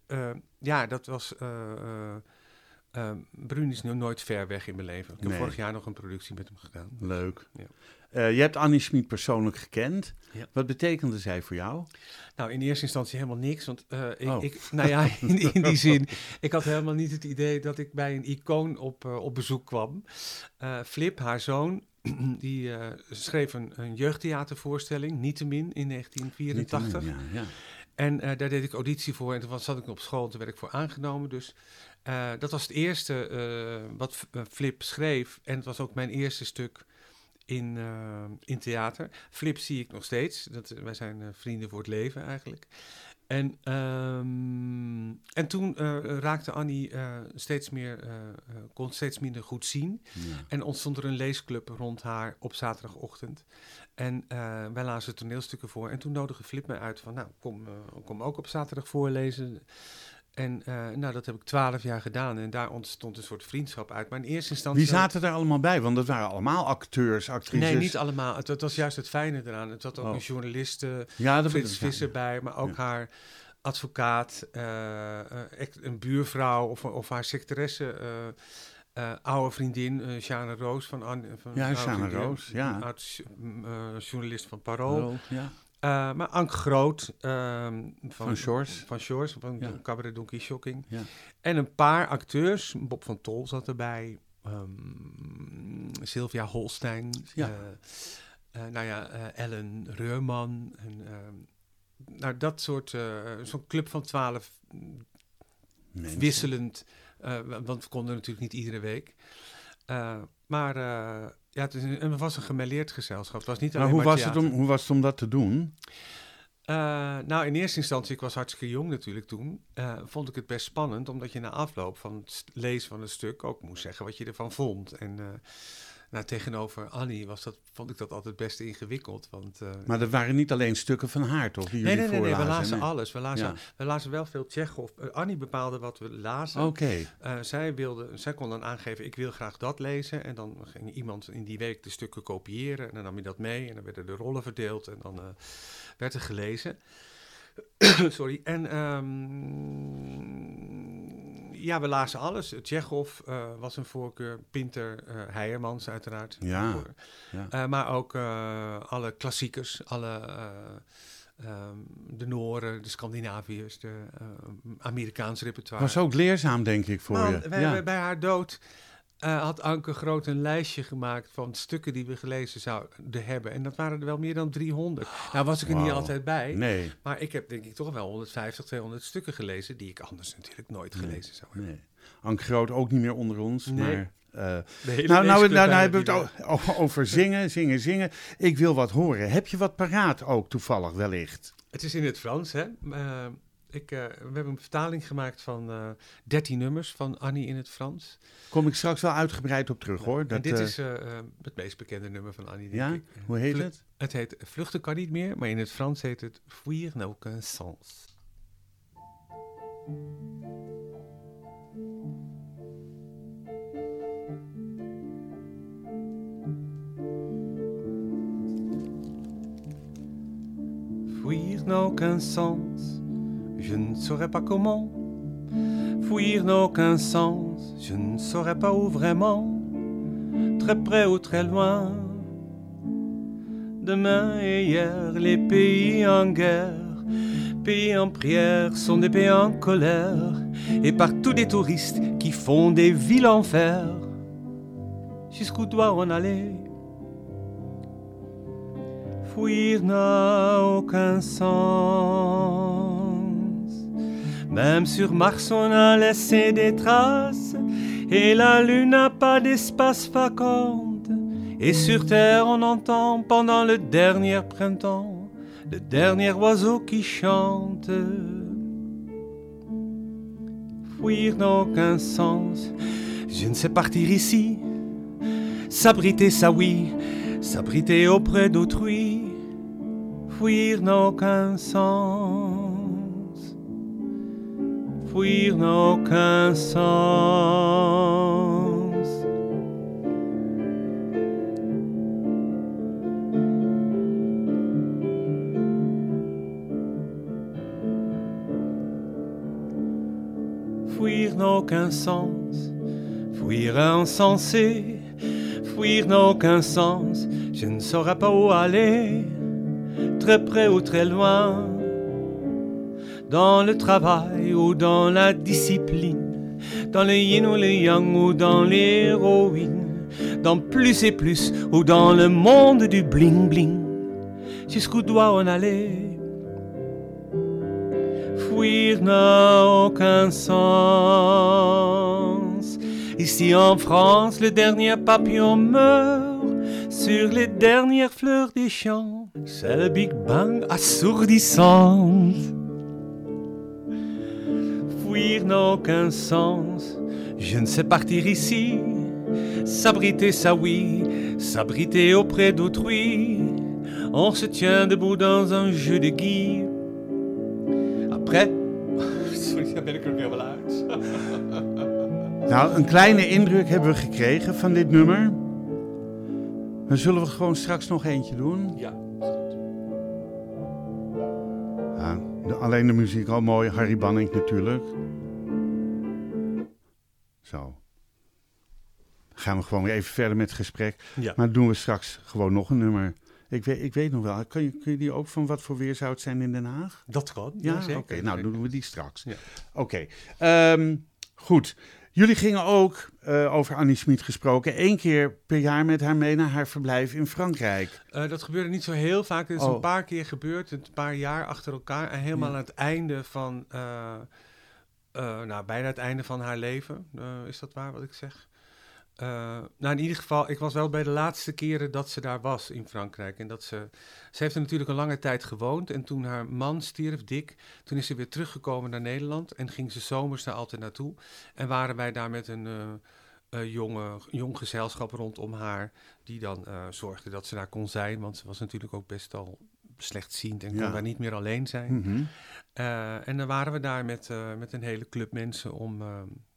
ja, dat was... eh, Bruun is nu nooit ver weg in mijn leven. Ik heb Nee. vorig jaar nog een productie met hem gedaan. Leuk. Ja. Eh, je hebt Annie Schmid persoonlijk gekend. Ja. Wat betekende zij voor jou? Nou, in eerste instantie helemaal niks. Want eh, ik, Oh. ik, nou ja, <laughs> in, in die zin, <laughs> ik had helemaal niet het idee dat ik bij een icoon op, eh, op bezoek kwam. Flip, haar zoon, <clears throat> die schreef een, een jeugdtheatervoorstelling, Nietemin, in 1984. Ja, ja. En daar deed ik auditie voor en toen zat ik op school en toen werd ik voor aangenomen. Dus dat was het eerste wat Flip schreef. En het was ook mijn eerste stuk in, eh, in theater. Flip zie ik nog steeds. Dat, wij zijn eh, vrienden voor het leven eigenlijk. En, ehm, en toen eh, raakte Annie eh, steeds meer, eh, eh, kon steeds minder goed zien. Ja. En ontstond er een leesclub rond haar op zaterdagochtend. En eh, wij lazen toneelstukken voor. En toen nodigde Flip mij uit van, nou, kom, eh, kom ook op zaterdag voorlezen. En eh, nou, dat heb ik twaalf jaar gedaan. En daar ontstond een soort vriendschap uit. Maar in eerste instantie... Wie zaten er allemaal bij? Want dat waren allemaal acteurs, actrices. Nee, niet allemaal. Het, het was juist het fijne eraan. Het had ook Oh. een journaliste, Ja, dat Frits. Visser bij, maar ook Ja. haar advocaat, eh, eh, een buurvrouw of, of haar secretaresse, eh, eh, oude vriendin, eh Sjane Roos van, An, van Ja, vriendin, Roos, ja. oud eh, journalist van Parool. Ja. Eh, maar Ank Groot ehm, van, Shores. Van Shores, van Ja. Cabaret Donkey Shocking. Ja. En een paar acteurs. Bob van Tol zat erbij. ehm, Sylvia Holstein. Ja. eh, eh, nou ja, Ellen Reurman. En, ehm, nou, dat soort... Zo'n club van twaalf wisselend. wa- want we konden natuurlijk niet iedere week. Maar ja, het, is een, het was een gemêleerd gezelschap. Het was niet Maar alleen hoe maar was, het om, hoe was het om dat te doen? Eh, nou, in eerste instantie, ik was hartstikke jong natuurlijk toen, eh, vond ik het best spannend, omdat je na afloop van het lezen van het stuk ook moest zeggen wat je ervan vond. En eh, nou, tegenover Annie was dat, vond ik dat altijd best ingewikkeld, want... eh, Maar dat waren niet alleen stukken van haar, toch? Die nee, jullie nee, nee, nee, we lazen Nee. alles. We lazen, Ja. we lazen wel veel Tsjechov. Eh, Annie bepaalde wat we lazen. Oké. Eh, zij, wilde, zij kon dan aangeven, ik wil graag dat lezen. En dan ging iemand in die week de stukken kopiëren. En dan nam je dat mee. En dan werden de rollen verdeeld. En dan werd er gelezen. <coughs> Sorry. En ehm, ja, we lazen alles. Tsjechov eh, was een voorkeur. Pinter, Heijermans uiteraard. Ja. Eh, maar ook alle klassiekers. Alle... eh, ehm, de Noren, de Scandinaviërs, de Amerikaans repertoire. Was ook leerzaam, denk ik, voor Man, je. wij- ja. bij haar dood eh, had Anke Groot een lijstje gemaakt van stukken die we gelezen zouden hebben. En dat waren er wel meer dan 300. Nou was ik er niet altijd bij. Nee, Maar ik heb denk ik toch wel 150, 200 stukken gelezen... die ik anders natuurlijk nooit Nee. gelezen zou hebben. nee. Ank Groot ook niet meer onder ons, Nee. maar... eh, nou, nou, nou, nou hebben we het over zingen, zingen, zingen. Ik wil wat horen. Heb je wat paraat ook toevallig wellicht? Het is in het Frans, hè. Eh, ik, eh, we hebben een vertaling gemaakt van eh 13 nummers van Annie in het Frans. Kom ik straks wel uitgebreid op terug, hoor. en Dat, dit eh, is het meest bekende nummer van Annie, denk ja? ik. Hoe heet Vlu- het? Het heet Vluchten kan niet meer, maar in het Frans heet het Fuir n'a aucun sens. Fuir n'a aucun sens, je ne saurais pas comment. Fuir n'a aucun sens, je ne saurais pas où vraiment. Très près ou très loin. Demain et hier, les pays en guerre, pays en prière, sont des pays en colère, et partout des touristes qui font des villes en fer. Jusqu'où doit-on aller? Fuir n'a aucun sens. Même sur Mars, on a laissé des traces, et la Lune n'a pas d'espace vacante. Et sur terre, on entend pendant le dernier printemps le dernier oiseau qui chante. Fuir n'a aucun sens. Je ne sais partir ici, s'abriter, ça oui, s'abriter auprès d'autrui. Fuir n'a aucun sens. Fuir n'a aucun sens. Fuir n'a aucun sens, fuir insensé, fuir n'a aucun sens, je ne saurais pas où aller, très près ou très loin, dans le travail ou dans la discipline, dans le yin ou le yang ou dans l'héroïne, dans plus et plus ou dans le monde du bling bling, jusqu'où doit-on aller? fuir n'a aucun sens. Ici en France, le dernier papillon meurt sur les dernières fleurs des champs. C'est le Big Bang assourdissante. Fuir n'a aucun sens. Je ne sais partir ici, s'abriter, ça oui, s'abriter auprès d'autrui. On se tient debout dans un jeu de guy. Après. Sorry, daar ben ik er uit. Nou, een kleine indruk hebben we gekregen van dit nummer. Dan zullen we gewoon straks nog eentje doen. Ja. Ja, de- alleen de muziek al mooi. Harry Banning natuurlijk. Zo. Gaan we gewoon weer even verder met het gesprek. Ja. Maar doen we straks gewoon nog een nummer. Ik weet, ik weet nog wel. Kun je, kun je die ook van wat voor weer zou het zijn in Den Haag? Dat kan. Ja, oké. nou, doen we die straks. Ja. Oké. Ehm, goed. Jullie gingen ook, eh, over Annie Schmid gesproken, één keer per jaar met haar mee naar haar verblijf in Frankrijk. Eh, dat gebeurde niet zo heel vaak. Het is Oh. een paar keer gebeurd, een paar jaar achter elkaar. En helemaal Ja. aan het einde van, eh, nou, bijna het einde van haar leven. Is dat waar wat ik zeg? Eh, nou, in ieder geval, ik was wel bij de laatste keren dat ze daar was in Frankrijk. En dat ze, ze heeft er natuurlijk een lange tijd gewoond. En toen haar man stierf, Dick, toen is ze weer teruggekomen naar Nederland. En ging ze zomers daar altijd naartoe. En waren wij daar met een eh, eh, jonge, jong gezelschap rondom haar. Die dan zorgde dat ze daar kon zijn. Want ze was natuurlijk ook best al slechtziend en Ja. kon daar niet meer alleen zijn. Mhm. En dan waren we daar met, met een hele club mensen om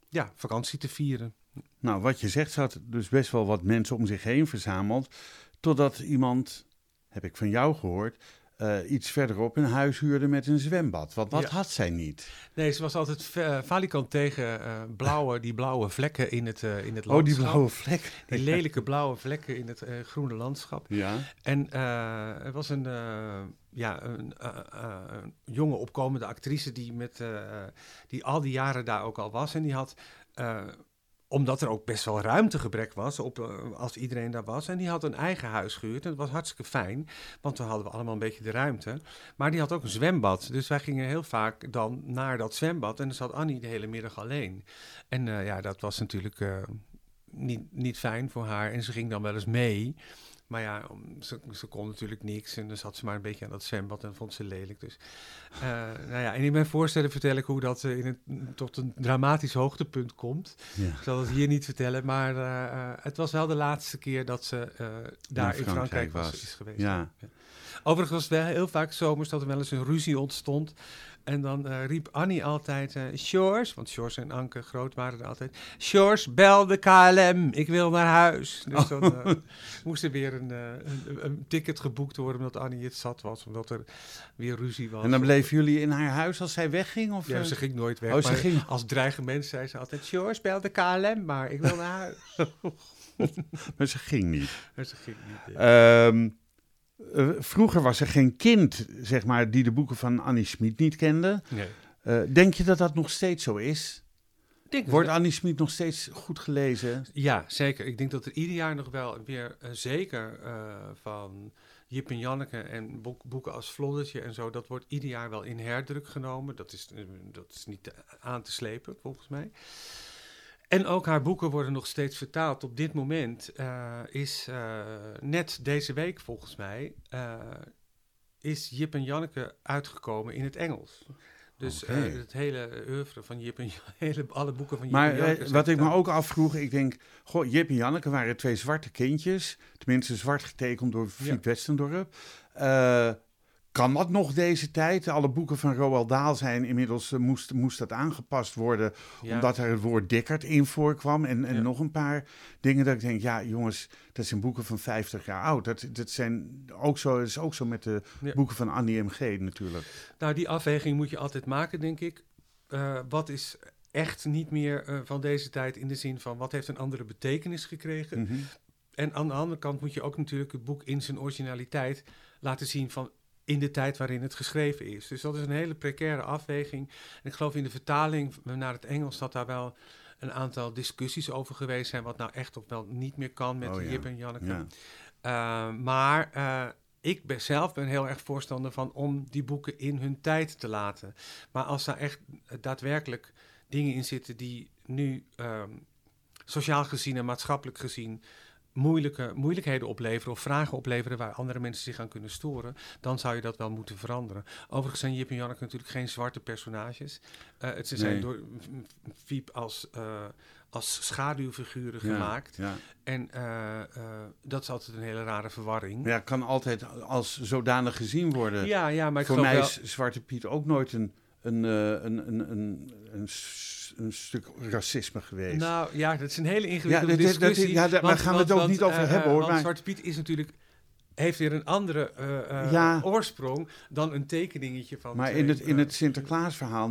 ja, vakantie te vieren. Nou, wat je zegt, ze had dus best wel wat mensen om zich heen verzameld. Totdat iemand, heb ik van jou gehoord, eh, iets verderop een huis huurde met een zwembad. Want dat Ja. had zij niet. Nee, ze was altijd valikant tegen eh, blauwe, die blauwe vlekken in het, in het Oh, landschap. die blauwe vlek. Die lelijke blauwe vlekken in het groene landschap. Ja. En er was een, ja, een, jonge opkomende actrice die, met, die al die jaren daar ook al was. En die had, omdat er ook best wel ruimtegebrek was op, eh, als iedereen daar was. En die had een eigen huis gehuurd. En dat was hartstikke fijn, want toen hadden we allemaal een beetje de ruimte. Maar die had ook een zwembad. Dus wij gingen heel vaak dan naar dat zwembad. En dan zat Annie de hele middag alleen. En eh, ja, dat was natuurlijk eh, niet, niet fijn voor haar. En ze ging dan wel eens mee. Maar ja, ze, ze kon natuurlijk niks. En dan zat ze maar een beetje aan dat zwembad en vond ze lelijk. Dus, eh, nou ja, en in mijn voorstellen vertel ik hoe dat eh, in het, tot een dramatisch hoogtepunt komt. ja. Ik zal het hier niet vertellen, maar eh, het was wel de laatste keer dat ze daar in Frankrijk, was, is geweest. Ja. Overigens was het wel heel vaak zomers dat er wel eens een ruzie ontstond. En dan eh, riep Annie altijd, eh Sjors, want Sjors en Anke Groot waren er altijd. Sjors, bel de KLM, ik wil naar huis. Dus dan <laughs> eh, moest er weer een, een, een ticket geboekt worden omdat Annie het zat was, omdat er weer ruzie was. En dan bleven jullie in haar huis als zij wegging? Of, Ja, ze ging nooit weg. Oh, ze ging- Als dreigement zei ze altijd, Sjors, bel de KLM maar, ik wil naar huis. <laughs> Maar ze ging niet. Maar ze ging niet. eh. Ehm, eh, vroeger was er geen kind, zeg maar, die de boeken van Annie Schmid niet kende. Nee. Eh, denk je dat dat nog steeds zo is? Denk dat Wordt Annie Schmid nog steeds goed gelezen? Ja, zeker. Ik denk dat er ieder jaar nog wel weer, eh, zeker van Jip en Janneke en boek- boeken als Vloddertje en zo, dat wordt ieder jaar wel in herdruk genomen. Dat is, dat is niet aan te slepen, volgens mij. En ook haar boeken worden nog steeds vertaald. Op dit moment eh, is eh, net deze week, volgens mij, eh, is Jip en Janneke uitgekomen in het Engels. Dus het hele oeuvre van Jip en <laughs> hele, alle boeken van Jip Maar en Janneke. zijn wat ik me ook afvroeg, ik denk, goh, Jip en Janneke waren twee zwarte kindjes. Tenminste, zwart getekend door Fiep Westendorp. Kan dat nog deze tijd? Alle boeken van Roald Dahl zijn inmiddels, eh, moest, moest dat aangepast worden, Ja. omdat er het woord Dikkerd in voorkwam. En, en Ja. nog een paar dingen dat ik denk, ja jongens, dat zijn boeken van 50 jaar oud. Dat, dat, zijn ook zo, is ook zo met de Ja. boeken van Annie M.G. natuurlijk. Nou, die afweging moet je altijd maken, denk ik. Eh, wat is echt niet meer eh, van deze tijd in de zin van wat heeft een andere betekenis gekregen? Mhm. En aan de andere kant moet je ook natuurlijk het boek in zijn originaliteit laten zien van in de tijd waarin het geschreven is. Dus dat is een hele precaire afweging. En ik geloof in de vertaling naar het Engels dat daar wel een aantal discussies over geweest zijn, wat nou echt of wel niet meer kan met Oh, ja. Jip en Janneke. Ja. Uh, maar uh, ik ben zelf ben heel erg voorstander van om die boeken in hun tijd te laten. Maar als daar echt daadwerkelijk dingen in zitten die nu um, sociaal gezien en maatschappelijk gezien moeilijke, moeilijkheden opleveren of vragen opleveren waar andere mensen zich aan kunnen storen, dan zou je dat wel moeten veranderen. Overigens zijn Jip en Janneke natuurlijk geen zwarte personages. Uh, het, ze zijn door Fiep als, eh, als schaduwfiguren Ja, gemaakt. Ja. En eh, eh, dat is altijd een hele rare verwarring. Ja, kan altijd als zodanig gezien worden. ja, ja, maar ik Voor mij wel... is Zwarte Piet ook nooit een, een, eh, een, een, een, een, een stuk racisme geweest. Nou ja, dat is een hele Ja, ingewikkelde dit- dit- dat- discussie. ja, daar- gaan we het ook niet over eh, hebben, hoor, Want maar- Zwarte Piet is natuurlijk heeft weer een andere eh, eh, Ja. oorsprong dan een tekeningetje van. maar twee, in het, in eh, het Sinterklaasverhaal,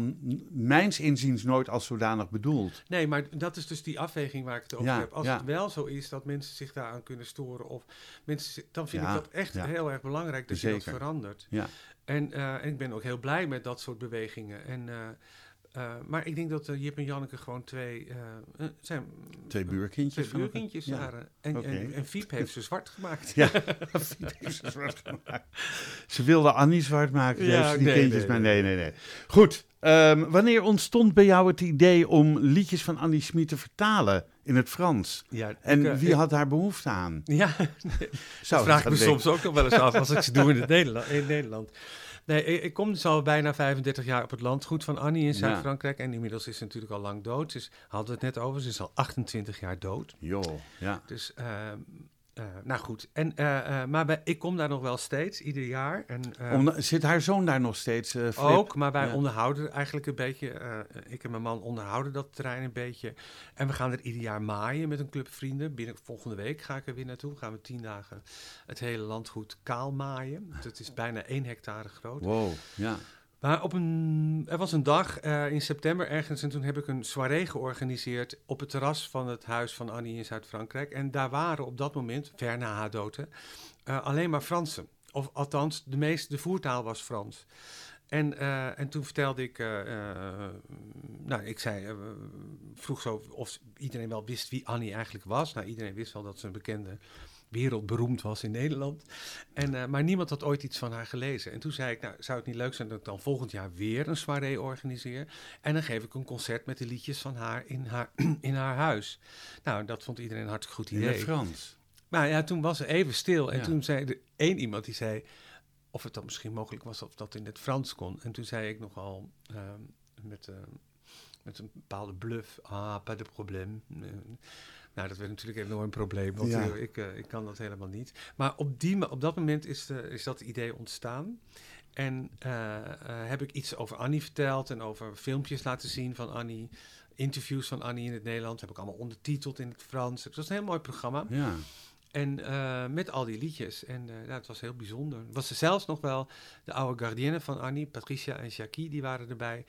mijns inziens nooit als zodanig bedoeld. Nee, maar dat is dus die afweging waar ik het over Ja, heb. Als ja. het wel zo is dat mensen zich daaraan kunnen storen, of mensen, dan vind Ja, ik dat echt ja. heel erg belangrijk dat je dat verandert. Ja. En, eh, en ik ben ook heel blij met dat soort bewegingen. En, eh, maar ik denk dat eh, Jip en Janneke gewoon twee, eh, zijn, Twee buurkindjes. twee buurkindjes Ja. waren. En, Oké. en, en Fiep heeft ze zwart gemaakt. Ja, <laughs> ze zwart gemaakt. Ze wilde Annie zwart maken, Ja, dus die nee, kindjes, nee, maar nee. nee, nee. Goed, ehm, wanneer ontstond bij jou het idee om liedjes van Annie Schmid te vertalen in het Frans? Ja, En ik, wie ik- had daar behoefte aan? <laughs> Ja, Zou vraag ik me soms ook nog wel eens af als ik ze doe in, het <laughs> Nederland, in Nederland. Nee, ik, kom dus al bijna 35 jaar op het landgoed van Annie in Ja. Zuid-Frankrijk. En inmiddels is ze natuurlijk al lang dood. Ze is, hadden we het net over, ze is al 28 jaar dood. Joh, ja. Dus, ehm, eh, nou goed. En, eh, eh, maar bij, ik kom daar nog wel steeds, ieder jaar. En, Om- zit haar zoon daar nog steeds? ook, maar wij Ja. onderhouden eigenlijk een beetje, ik en mijn man onderhouden dat terrein een beetje. En we gaan er ieder jaar maaien met een club vrienden. Binnen volgende week ga ik er weer naartoe. Gaan we tien dagen het hele landgoed kaal maaien. Dat is bijna één hectare groot. Wow, ja. Maar op een, er was een dag eh, in september ergens en toen heb ik een soirée georganiseerd op het terras van het huis van Annie in Zuid-Frankrijk. En daar waren op dat moment, ver na haar dood, eh, alleen maar Fransen. Of althans, de meeste, de voertaal was Frans. En, eh, en toen vertelde ik, nou, ik zei, vroeg zo of iedereen wel wist wie Annie eigenlijk was. Nou, iedereen wist wel dat ze een bekende wereldberoemd was in Nederland. En, eh, maar niemand had ooit iets van haar gelezen. En toen zei ik, nou, zou het niet leuk zijn dat ik dan volgend jaar weer een soirée organiseer? En dan geef ik een concert met de liedjes van haar in haar, <clears throat> in haar huis. Nou, dat vond iedereen een hartstikke goed In idee. het Frans. Maar ja, toen was er even stil. En Ja. toen zei er één iemand die zei of het dan misschien mogelijk was of dat in het Frans kon. En toen zei ik nogal ehm, met, ehm, met een bepaalde bluff, ah, pas de probleem. Nou, dat werd natuurlijk een enorm probleem, want Ja. eh, ik, eh, ik kan dat helemaal niet. Maar op, die, op dat moment is, eh, is dat idee ontstaan. En heb ik iets over Annie verteld en over filmpjes laten zien van Annie. Interviews van Annie in het Nederlands heb ik allemaal ondertiteld in het Frans. Het was een heel mooi programma. Ja. En met al die liedjes. En ja, het was heel bijzonder. Was er zelfs nog wel de oude gardienne van Annie, Patricia en Jackie, die waren erbij.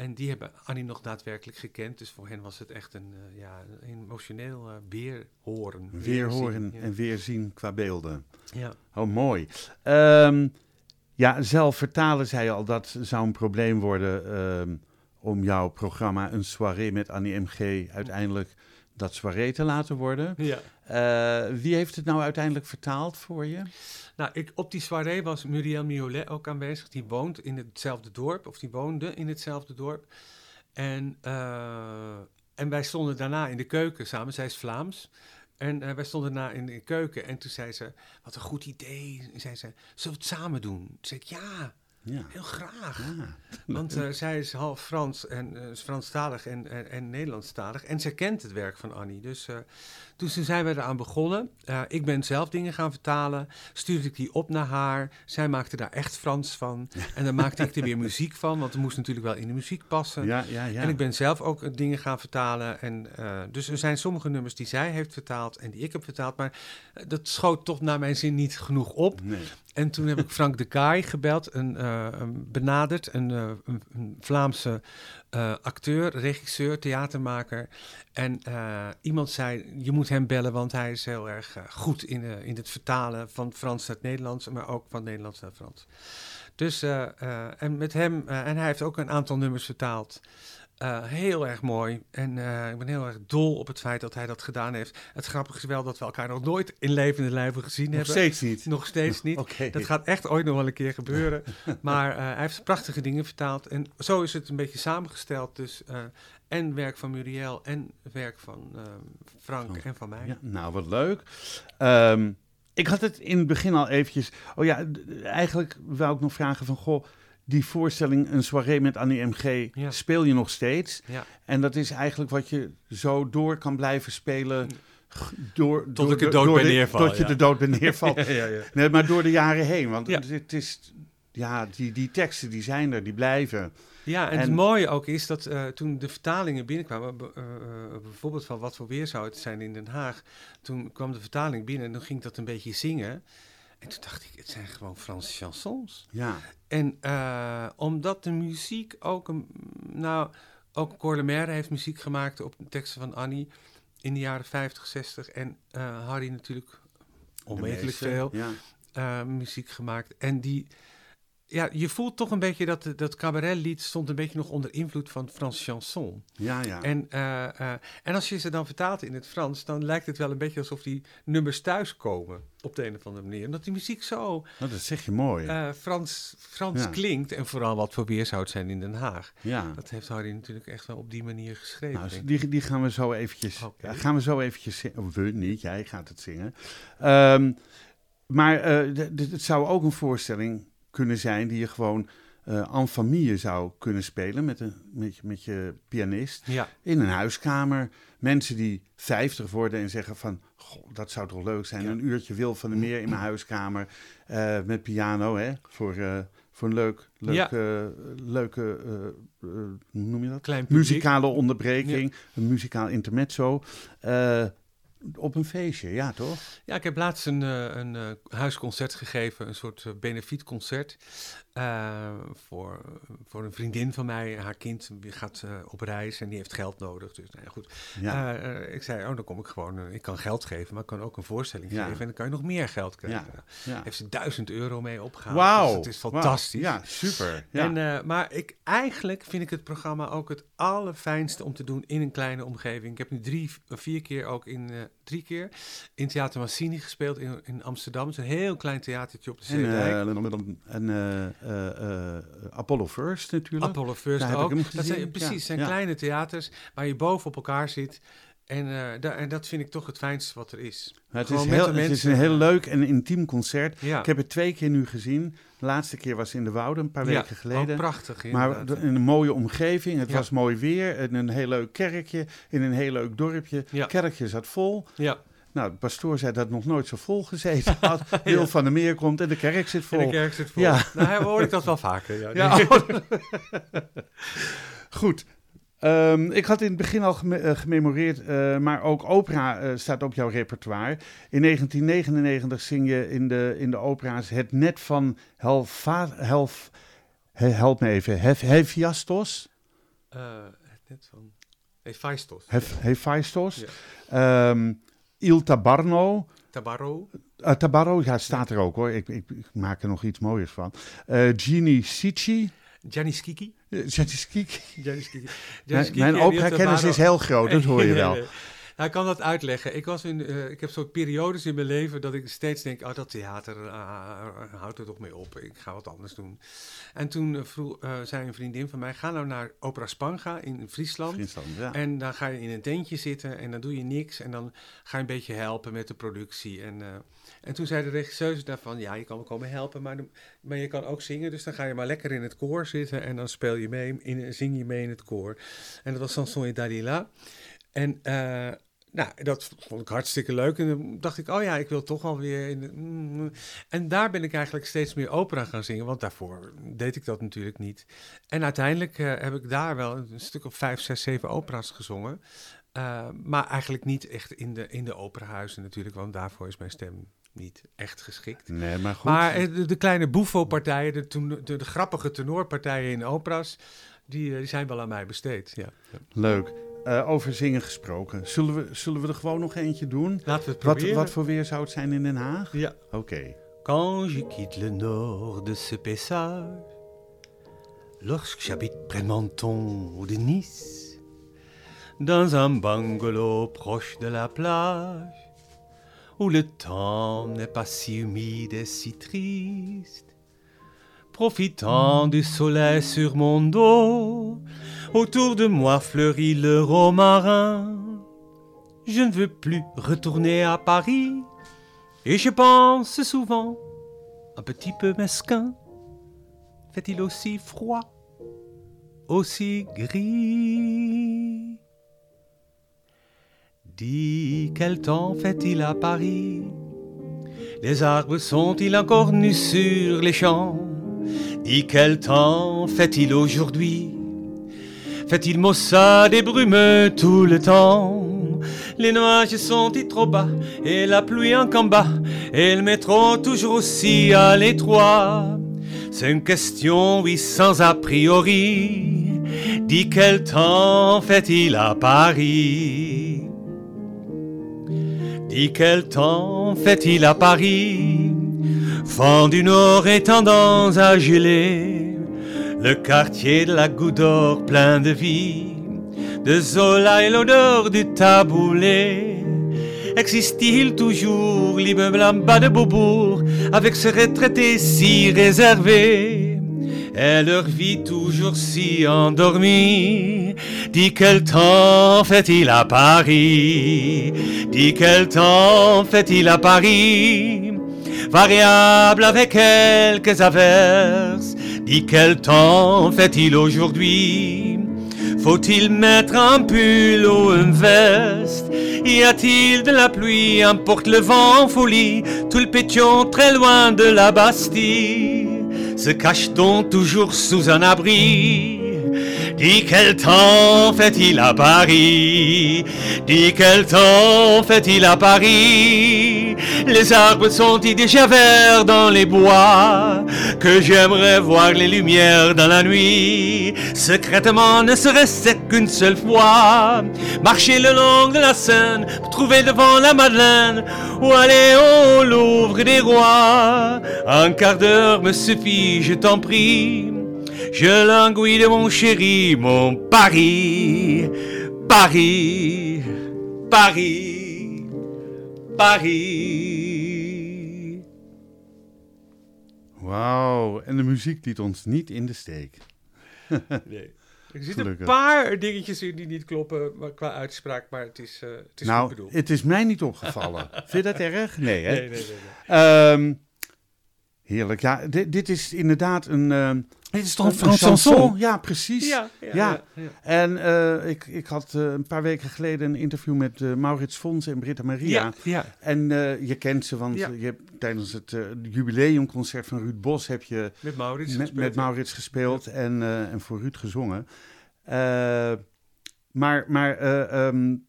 En die hebben Annie nog daadwerkelijk gekend. Dus voor hen was het echt een, eh, ja, een emotioneel eh weer horen. Weer zien, horen ja. en weer zien qua beelden. Ja. Oh, mooi. Ehm, ja, zelf vertalen zij al, dat zou een probleem worden ehm, om jouw programma Een Soirée met Annie M.G. uiteindelijk dat soirée te laten worden. ja. Eh, wie heeft het nou uiteindelijk vertaald voor je? Nou, ik, op die soirée was Muriel Miolet ook aanwezig. Die woont in hetzelfde dorp, of die woonde in hetzelfde dorp. En, eh, en wij stonden daarna in de keuken samen. Zij is Vlaams. En eh, wij stonden daarna in de keuken. En toen zei ze, wat een goed idee. Zei ze, zullen we het samen doen? Toen zei ik, ja, Ja. heel graag. ja. Want zij is half Frans en is Franstalig en, en, en Nederlandstalig. En zij kent het werk van Annie. Dus toen zijn we eraan begonnen. Eh, ik ben zelf dingen gaan vertalen. Stuurde ik die op naar haar. Zij maakte daar echt Frans van. En dan maakte ik er weer <laughs> muziek van. Want het moest natuurlijk wel in de muziek passen. Ja, ja, ja. En ik ben zelf ook eh, dingen gaan vertalen. En, eh, dus er zijn sommige nummers die zij heeft vertaald en die ik heb vertaald. Maar dat schoot toch naar mijn zin niet genoeg op. Nee. En toen heb ik Frank de Kaai gebeld, een, een benaderd, een, een, een Vlaamse acteur, regisseur, theatermaker. En iemand zei, je moet hem bellen, want hij is heel erg eh, goed in, eh, in het vertalen van Frans naar het Nederlands, maar ook van Nederlands naar Frans. Dus, eh, en met hem, en hij heeft ook een aantal nummers vertaald. Heel erg mooi. En ik ben heel erg dol op het feit dat hij dat gedaan heeft. Het grappige is wel dat we elkaar nog nooit in levende lijven gezien nog hebben. Nog steeds niet? Nog steeds niet. <laughs> okay. Dat gaat echt ooit nog wel een keer gebeuren. <laughs> maar hij heeft prachtige dingen vertaald. En zo is het een beetje samengesteld. Dus en werk van Muriel en werk van Frank, Frank, en van mij. Ja, nou, wat leuk. Um, ik had het in het begin al eventjes... Oh ja, eigenlijk wou ik nog vragen van... Goh, die voorstelling, een soirée met Annie M.G., Ja. speel je nog steeds. Ja. En dat is eigenlijk wat je zo door kan blijven spelen... g- Door, Tot door ik de- er dood door bij de- neerval, Tot je er dood bij <laughs> neervalt. ja, ja, ja. Nee, maar door de jaren heen. Want Ja. het is... Ja, die, die teksten die zijn er, die blijven. Ja, en, En- het mooie ook is dat eh, toen de vertalingen binnenkwamen, eh, eh, bijvoorbeeld van wat voor weer zou het zijn in Den Haag, toen kwam de vertaling binnen en toen ging ik dat een beetje zingen. En toen dacht ik, het zijn gewoon Franse chansons. Ja, En omdat de muziek ook een. Nou, ook Cor Lemaire heeft muziek gemaakt op de teksten van Annie in de jaren 50, 60. En Harry natuurlijk onmetelijk veel Ja. muziek gemaakt. En die. Ja, je voelt toch een beetje dat dat cabaretlied stond een beetje nog onder invloed van Frans chanson. Ja, ja. En, eh, eh, en als je ze dan vertaalt in het Frans, dan lijkt het wel een beetje alsof die nummers thuiskomen op de een of andere manier. Omdat die muziek zo Nou, dat zeg je mooi. eh, Frans, Frans Ja. klinkt. En vooral wat voor weer zou het zijn in Den Haag. ja. Dat heeft Harry natuurlijk echt wel op die manier geschreven. Nou, die, die gaan we zo eventjes, ja, gaan we zo eventjes zingen. Of we niet, jij gaat het zingen. Ehm, maar het zou ook een voorstelling kunnen zijn die je gewoon eh en famille zou kunnen spelen met, een, met, je- met je pianist. Ja, In een huiskamer. Mensen die 50 worden en zeggen van, goh, dat zou toch leuk zijn. Ja. Een uurtje Wil van der Meer in mijn huiskamer eh, met piano, hè, voor, eh, voor een leuk, leuk, Ja. leuke, hoe noem je dat? klein publiek. Muzikale onderbreking, een muzikaal intermezzo. Op een feestje, ja toch? Ja, ik heb laatst een, eh, een eh, huisconcert gegeven, een soort eh, benefietconcert. Eh, voor, voor een vriendin van mij. Haar kind gaat eh, op reis en die heeft geld nodig. Dus nou ja, goed. Ja, Eh, ik zei, oh, dan kom ik gewoon, ik kan geld geven, maar ik kan ook een voorstelling Ja. geven. En dan kan je nog meer geld krijgen. Ja. Heeft ze duizend euro mee opgehaald. Wauw. Dus het is wauw. fantastisch. Ja, super. En, maar ik, eigenlijk vind ik het programma ook het allerfijnste om te doen in een kleine omgeving. Ik heb nu drie, vier keer ook in, drie keer in Theater Massini gespeeld in, in Amsterdam. Het is een heel klein theatertje op de en Zeedijk. eh, en eh, eh, eh, Apollo First natuurlijk. Apollo First Daar ook. dat zijn, precies, Ja, zijn ja. kleine theaters waar je boven op elkaar zit. En, eh, da- en dat vind ik toch het fijnste wat er is. het, is heel, de het is een heel leuk en intiem concert. Ja, Ik heb het twee keer nu gezien. De laatste keer was in de Wouden, een paar Ja, weken geleden. ook prachtig. Maar in een mooie omgeving. Het Ja. was mooi weer. In een heel leuk kerkje. In een heel leuk dorpje. Het kerkje zat vol. ja, Nou, de pastoor zei dat nog nooit zo vol gezeten <laughs> had. Wil van der Meer komt en de kerk zit vol. de kerk zit vol. Ja. Nou, hoor ik dat wel vaker. Ja, oh. <laughs> Goed. Ehm, ik had in het begin al geme- eh, gememoreerd, eh, maar ook opera eh, staat op jouw repertoire. In 1999 zing je in de, in de opera's Het Net van Helf, he- help me even, Hef, Hephaestos? Het net van... Hephaestus. Hef, Hephaestos? Ehm, Il Tabarno. Tabarro. Tabarro, ja, staat er ook hoor. Ik, ik, ik maak er nog iets mooiers van. Gini Sici. Gianni Schicchi. Eh. Mijn, mijn opera-kennis is heel groot, dat hoor je <laughs> wel. Ik kan dat uitleggen. Ik, was in, eh, ik heb soort periodes in mijn leven dat ik steeds denk, oh, dat theater, uh, houdt er toch mee op. Ik ga wat anders doen. En toen eh, vroeg, eh, zei een vriendin van mij, ga nou naar Opera Spanga in Friesland. Friesland, ja. En dan ga je in een tentje zitten en dan doe je niks. En dan ga je een beetje helpen met de productie. En, en toen zei de regisseuse daarvan, ja, je kan me komen helpen, maar, de- maar je kan ook zingen. Dus dan ga je maar lekker in het koor zitten en dan speel je mee, in, zing je mee in het koor. En dat was Sanson et Dalila. En nou, dat vond ik hartstikke leuk. En dan dacht ik, oh ja, ik wil toch alweer... In de, mm. en daar ben ik eigenlijk steeds meer opera gaan zingen. Want daarvoor deed ik dat natuurlijk niet. En uiteindelijk eh, heb ik daar wel een stuk of vijf, zes, zeven opera's gezongen. Uh, maar eigenlijk niet echt in de, in de operahuizen natuurlijk. Want daarvoor is mijn stem niet echt geschikt. Nee, maar goed. Maar eh, de, de kleine boefo-partijen, de, de, de grappige tenorpartijen in opera's... Die, eh, die zijn wel aan mij besteed, ja. Leuk. Uh, over zingen gesproken. Zullen we, zullen we er gewoon nog eentje doen? Laten we het Wat, proberen. wat voor weer zou het zijn in Den Haag? Ja. Oké. Quand je quitte le nord de ce paysage, Lorsque j'habite près de Menton ou de Nice, dans un bungalow proche de la plage, où le temps n'est pas si humide et si triste, profitant du soleil sur mon dos, autour de moi fleurit le romarin. Je ne veux plus retourner à Paris, et je pense souvent, un petit peu mesquin, fait-il aussi froid, aussi gris? Dis, quel temps fait-il à Paris? Les arbres sont-ils encore nus sur les champs? Dis, quel temps fait-il aujourd'hui? Fait-il maussade et brumeux tout le temps? Les nuages sont-ils trop bas et la pluie en combat Et le métro toujours aussi à l'étroit? C'est une question, oui, sans a priori. Dis, quel temps fait-il à Paris? Dis quel temps fait-il à Paris? Vent du Nord et tendance à geler Le quartier de la Goutte d'Or plein de vie De Zola et l'odeur du taboulé. Existe-t-il toujours l'immeuble en bas de Beaubourg Avec ce retraité si réservé? Et leur vie toujours si endormie. Dis quel temps fait-il à Paris? Dis quel temps fait-il à Paris? Variable avec quelques averses. Dis quel temps fait-il aujourd'hui? Faut-il mettre un pull ou une veste? Y a-t-il de la pluie Importe le vent en folie? Tout le pétion très loin de la Bastille se cache-t-on toujours sous un abri. Dis quel temps fait-il à Paris? Dis quel temps fait-il à Paris? Les arbres sont-ils déjà verts dans les bois Que j'aimerais voir les lumières dans la nuit? Secrètement ne serait-ce qu'une seule fois Marcher le long de la Seine Pour trouver devant la Madeleine Ou aller au Louvre des Rois. Un quart d'heure me suffit, je t'en prie. Je languis de mon chéri, mon Paris, Paris, Paris, Paris. Wauw, en de muziek liet ons niet in de steek. <laughs> nee. <laughs> Er zitten Gelukkig. een paar dingetjes in die niet kloppen maar qua uitspraak, maar het is, uh, het is nou, goed bedoeld. het is mij niet opgevallen. Vind je dat erg? Nee, hè? <laughs> Nee, nee, nee. nee. Um, heerlijk. Ja, dit, dit is inderdaad een... Uh, dit is toch een Frans chanson? Ja, precies. Ja, ja, ja. ja, ja. En uh, ik, ik had uh, een paar weken geleden een interview met uh, Maurits Fons en Britta Maria. Ja, ja. En je kent ze, want je hebt tijdens het jubileumconcert van Ruud Bos heb je met Maurits met, gespeeld, met Maurits gespeeld en, en voor Ruud gezongen. Uh, maar, maar um,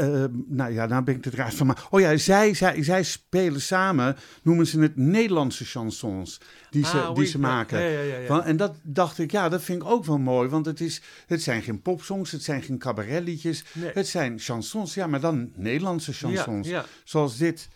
uh, nou ja, nou ben ik het raar van. Maar, oh ja, zij, zij, zij spelen samen, noemen ze het Nederlandse chansons die ze, ah, die oui, ze maken. Ja, ja, ja, ja. Van, en dat dacht ik, ja, dat vind ik ook wel mooi. Want het, is, het zijn geen popsongs, het zijn geen cabaretliedjes. Nee. Het zijn chansons, ja, maar dan Nederlandse chansons. Zoals dit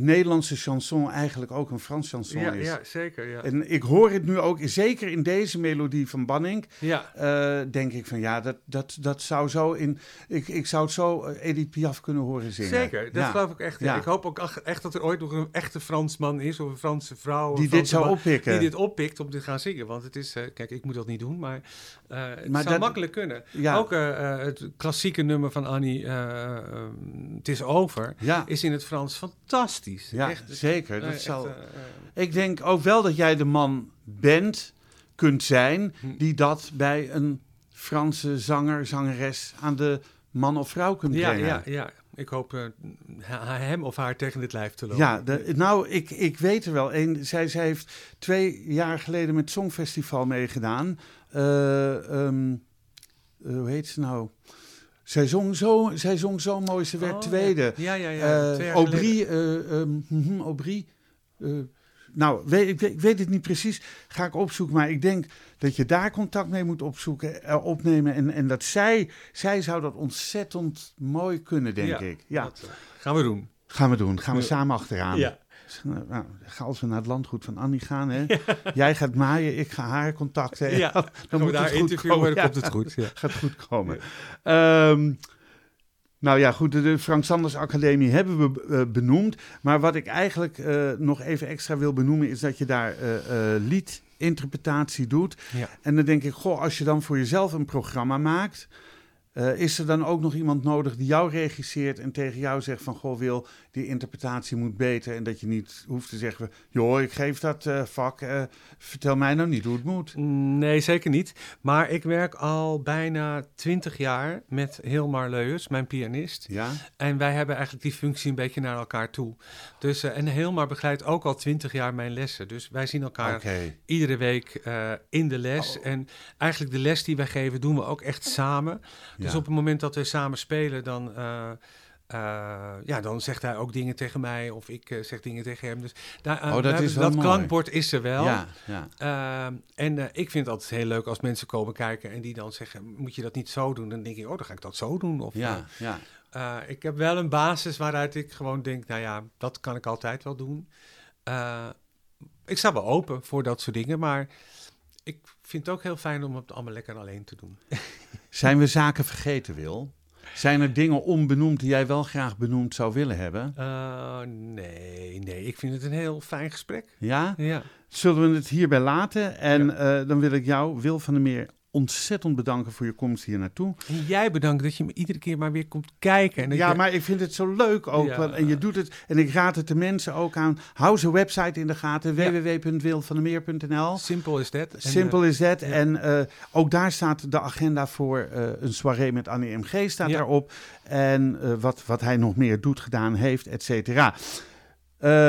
Nederlandse chanson eigenlijk ook een Frans chanson ja, is. Ja, zeker. Ja. En ik hoor het nu ook, zeker in deze melodie van Banning, ja. uh, denk ik van ja, dat, dat, dat zou zo in. Ik, ik zou het zo uh, Edith Piaf kunnen horen zingen. Zeker, dat ja. geloof ik echt. Ja. Ik hoop ook echt dat er ooit nog een echte Fransman is of een Franse vrouw. Die dit zou man oppikken. Die dit oppikt om te gaan zingen. Want het is, uh, kijk, ik moet dat niet doen, maar, uh, het Maar zou dat- makkelijk kunnen. Ja. Ook het klassieke nummer van Annie, Het is over, Ja. is in het Frans fantastisch. Ja, echt, zeker. Dat eh, zal... echt, uh, Ik denk ook wel dat jij de man bent, kunt zijn, Hm. die dat bij een Franse zanger, zangeres aan de man of vrouw kunt ja, brengen. ja, ja. Ik hoop uh, hem of haar tegen dit lijf te lopen. Ja, de, nou, ik, ik weet er wel. Een, zij, zij heeft twee jaar geleden met het Songfestival meegedaan. Uh, um, uh, hoe heet ze nou? Zij zong zo, zij zong zo mooi, ze werd Oh, tweede. Ja, ja, ja. Uh, Aubry, um, mm, Aubry nou, weet, ik, ik, weet het niet precies, ga ik opzoeken. Maar ik denk dat je daar contact mee moet opzoeken, opnemen. En, en dat zij, zij zou dat ontzettend mooi kunnen, denk ja, ik. Ja, dat, gaan we doen. Gaan we doen, gaan we samen achteraan. Ja. Nou, als we naar het landgoed van Annie gaan, hè? <laughs> jij gaat maaien, ik ga haar contacten. Ja, <laughs> dan, dan moet daar interviewen, dan komt het goed. Ja. <laughs> Gaat goed komen. Um, nou ja, goed, de Frank Sanders Academie hebben we uh, benoemd. Maar wat ik eigenlijk uh, nog even extra wil benoemen, is dat je daar uh, liedinterpretatie doet. Ja. En dan denk ik, goh, als je dan voor jezelf een programma maakt. Uh, is er dan ook nog iemand nodig die jou regisseert en tegen jou zegt van goh Wil, die interpretatie moet beter en dat je niet hoeft te zeggen joh, ik geef dat uh, vak, uh, vertel mij nou niet hoe het moet. Nee, zeker niet. Maar ik werk al bijna twintig jaar met Hilmar Leus, mijn pianist. Ja? En wij hebben eigenlijk die functie een beetje naar elkaar toe. Dus, en Hilmar begeleidt ook al twintig jaar mijn lessen. Dus wij zien elkaar okay. iedere week in de les. Oh. En eigenlijk de les die wij geven doen we ook echt samen. Ja. Dus op het moment dat we samen spelen, dan, uh, uh, ja, dan zegt hij ook dingen tegen mij of ik uh, zeg dingen tegen hem. Dus daar, oh, dat is dat klankbord is er wel. Ja, ja. en ik vind het altijd heel leuk als mensen komen kijken en die dan zeggen, moet je dat niet zo doen? Dan denk ik, oh, dan ga ik dat zo doen. Of, ja, ja. ik heb wel een basis waaruit ik gewoon denk, nou ja, dat kan ik altijd wel doen. ik sta wel open voor dat soort dingen, maar ik vind het ook heel fijn om het allemaal lekker alleen te doen. <laughs> Zijn we zaken vergeten, Wil? Zijn er dingen onbenoemd die jij wel graag benoemd zou willen hebben? Uh, nee, nee. Ik vind het een heel fijn gesprek. Ja? Ja. Zullen we het hierbij laten? En ja. uh, dan wil ik jou, Wil van der Meer, ontzettend bedanken voor je komst hier naartoe. En jij bedankt dat je me iedere keer maar weer komt kijken. En ja, je... maar ik vind het zo leuk ook. Ja. En je doet het. En ik raad het de mensen ook aan. Hou zijn website in de gaten. Ja. www.wilvandermeer.nl Simpel is dat. Simpel is dat. En uh, ook daar staat de agenda voor uh, een soirée met Annie MG staat Ja. daarop. En wat, wat hij nog meer doet, gedaan heeft, et cetera.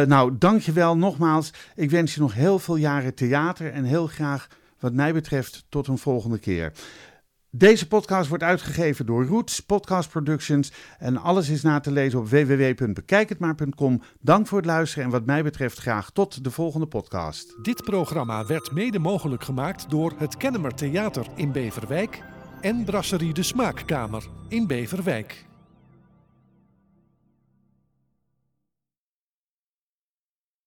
Nou, dankjewel nogmaals. Ik wens je nog heel veel jaren theater en heel graag wat mij betreft tot een volgende keer. Deze podcast wordt uitgegeven door Roots Podcast Productions en alles is na te lezen op www.bekijkhetmaar.com. Dank voor het luisteren en wat mij betreft graag tot de volgende podcast. Dit programma werd mede mogelijk gemaakt door het Kennemer Theater in Beverwijk en Brasserie de Smaakkamer in Beverwijk.